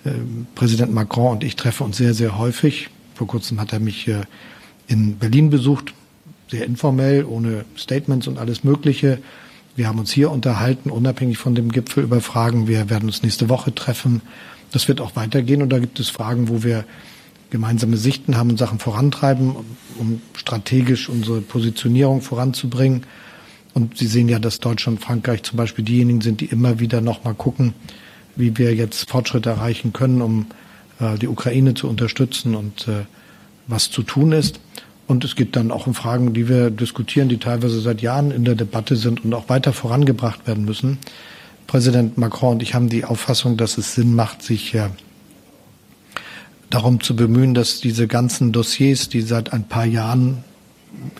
Äh, Präsident Macron und ich treffen uns sehr, sehr häufig. Vor kurzem hat er mich in Berlin besucht, sehr informell, ohne Statements und alles Mögliche. Wir haben uns hier unterhalten, unabhängig von dem Gipfel, über Fragen. Wir werden uns nächste Woche treffen. Das wird auch weitergehen und da gibt es Fragen, wo wir gemeinsame Sichten haben und Sachen vorantreiben, um strategisch unsere Positionierung voranzubringen. Und Sie sehen ja, dass Deutschland und Frankreich zum Beispiel diejenigen sind, die immer wieder nochmal gucken, wie wir jetzt Fortschritte erreichen können, um äh, die Ukraine zu unterstützen und äh, was zu tun ist. Und es geht dann auch um Fragen, die wir diskutieren, die teilweise seit Jahren in der Debatte sind und auch weiter vorangebracht werden müssen. Präsident Macron und ich haben die Auffassung, dass es Sinn macht, sich äh, darum zu bemühen, dass diese ganzen Dossiers, die seit ein paar Jahren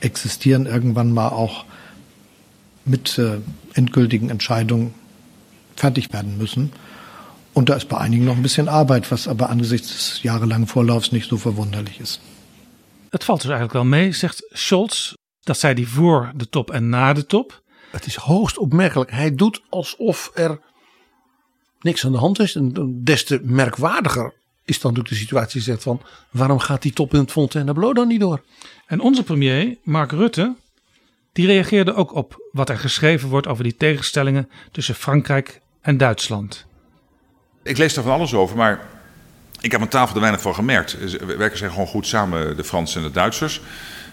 existieren, irgendwann mal auch mit äh, endgültigen Entscheidungen fertig werden müssen. Und da ist bei einigen noch ein bisschen Arbeit, was aber angesichts des jahrelangen Vorlaufs nicht so verwunderlich ist. Het valt dus eigenlijk wel mee, zegt Scholz. Dat zei hij voor de top en na de top. Het is hoogst opmerkelijk. Hij doet alsof er niks aan de hand is. En des te merkwaardiger is dan natuurlijk de situatie zegt van waarom gaat die top in het Fontainebleau dan niet door? En onze premier, Mark Rutte, die reageerde ook op wat er geschreven wordt over die tegenstellingen tussen Frankrijk en Duitsland. Ik lees daar van alles over, maar ik heb aan tafel er weinig van gemerkt. We werken zijn gewoon goed samen, de Fransen en de Duitsers.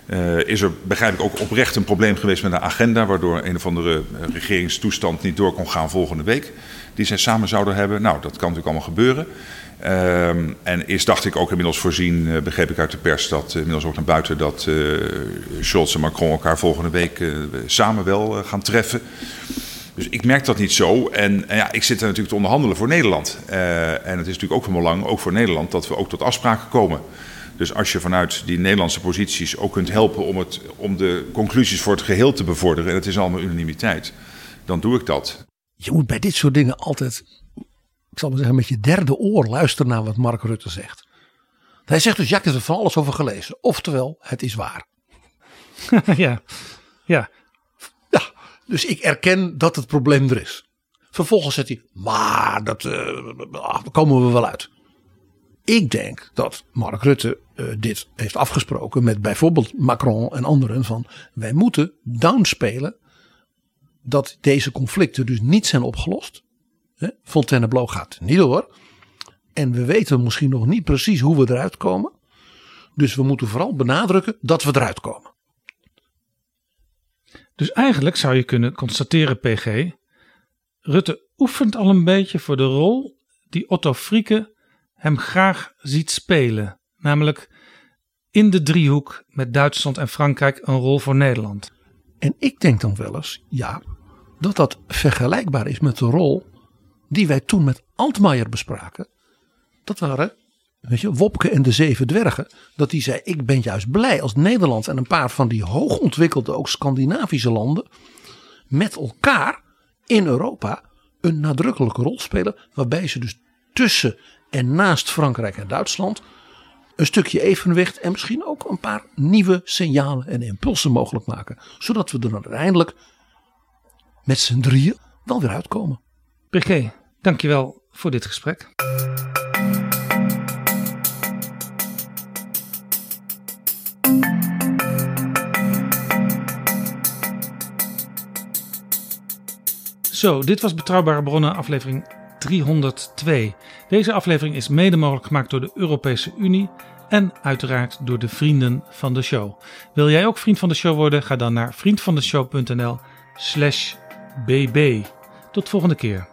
Uh, is er, begrijp ik, ook oprecht een probleem geweest met de agenda, waardoor een of andere regeringstoestand niet door kon gaan volgende week. Die zij samen zouden hebben. Nou, dat kan natuurlijk allemaal gebeuren. Uh, en is, dacht ik, ook inmiddels voorzien, uh, begreep ik uit de pers, dat uh, inmiddels ook naar buiten, dat Scholz en Macron elkaar volgende week samen wel gaan treffen. Dus ik merk dat niet zo. En, en, ja, ik zit er natuurlijk te onderhandelen voor Nederland. en het is natuurlijk ook van belang, ook voor Nederland, dat we ook tot afspraken komen. Dus als je vanuit die Nederlandse posities ook kunt helpen om, het, om de conclusies voor het geheel te bevorderen, en het is allemaal unanimiteit, dan doe ik dat. Je moet bij dit soort dingen altijd, ik zal maar zeggen, met je derde oor luisteren naar wat Mark Rutte zegt. Hij zegt dus, ja, ik heb er van alles over gelezen. Oftewel, het is waar. <laughs> ja, ja. Ja, dus ik erken dat het probleem er is. Vervolgens zegt hij, maar dat, uh, daar komen we wel uit. Ik denk dat Mark Rutte uh, dit heeft afgesproken met bijvoorbeeld Macron en anderen van wij moeten downspelen dat deze conflicten dus niet zijn opgelost. Hè? Fontainebleau gaat niet door. En we weten misschien nog niet precies hoe we eruit komen. Dus we moeten vooral benadrukken dat we eruit komen. Dus eigenlijk zou je kunnen constateren, PG. Rutte oefent al een beetje voor de rol die Otto Frieke hem graag ziet spelen. Namelijk in de driehoek met Duitsland en Frankrijk een rol voor Nederland. En ik denk dan wel eens, ja, dat dat vergelijkbaar is met de rol die wij toen met Altmaier bespraken. Dat waren, weet je, Wopke en de Zeven Dwergen. Dat die zei, ik ben juist blij als Nederland en een paar van die hoogontwikkelde, ook Scandinavische landen, met elkaar in Europa een nadrukkelijke rol spelen. Waarbij ze dus tussen en naast Frankrijk en Duitsland een stukje evenwicht en misschien ook een paar nieuwe signalen en impulsen mogelijk maken. Zodat we er uiteindelijk met z'n drieën wel weer uitkomen. PG, dankjewel voor dit gesprek. Zo, dit was Betrouwbare Bronnen aflevering 302. Deze aflevering is mede mogelijk gemaakt door de Europese Unie en uiteraard door de vrienden van de show. Wil jij ook vriend van de show worden? Ga dan naar vriendvandeshow.nl slash bb. Tot volgende keer.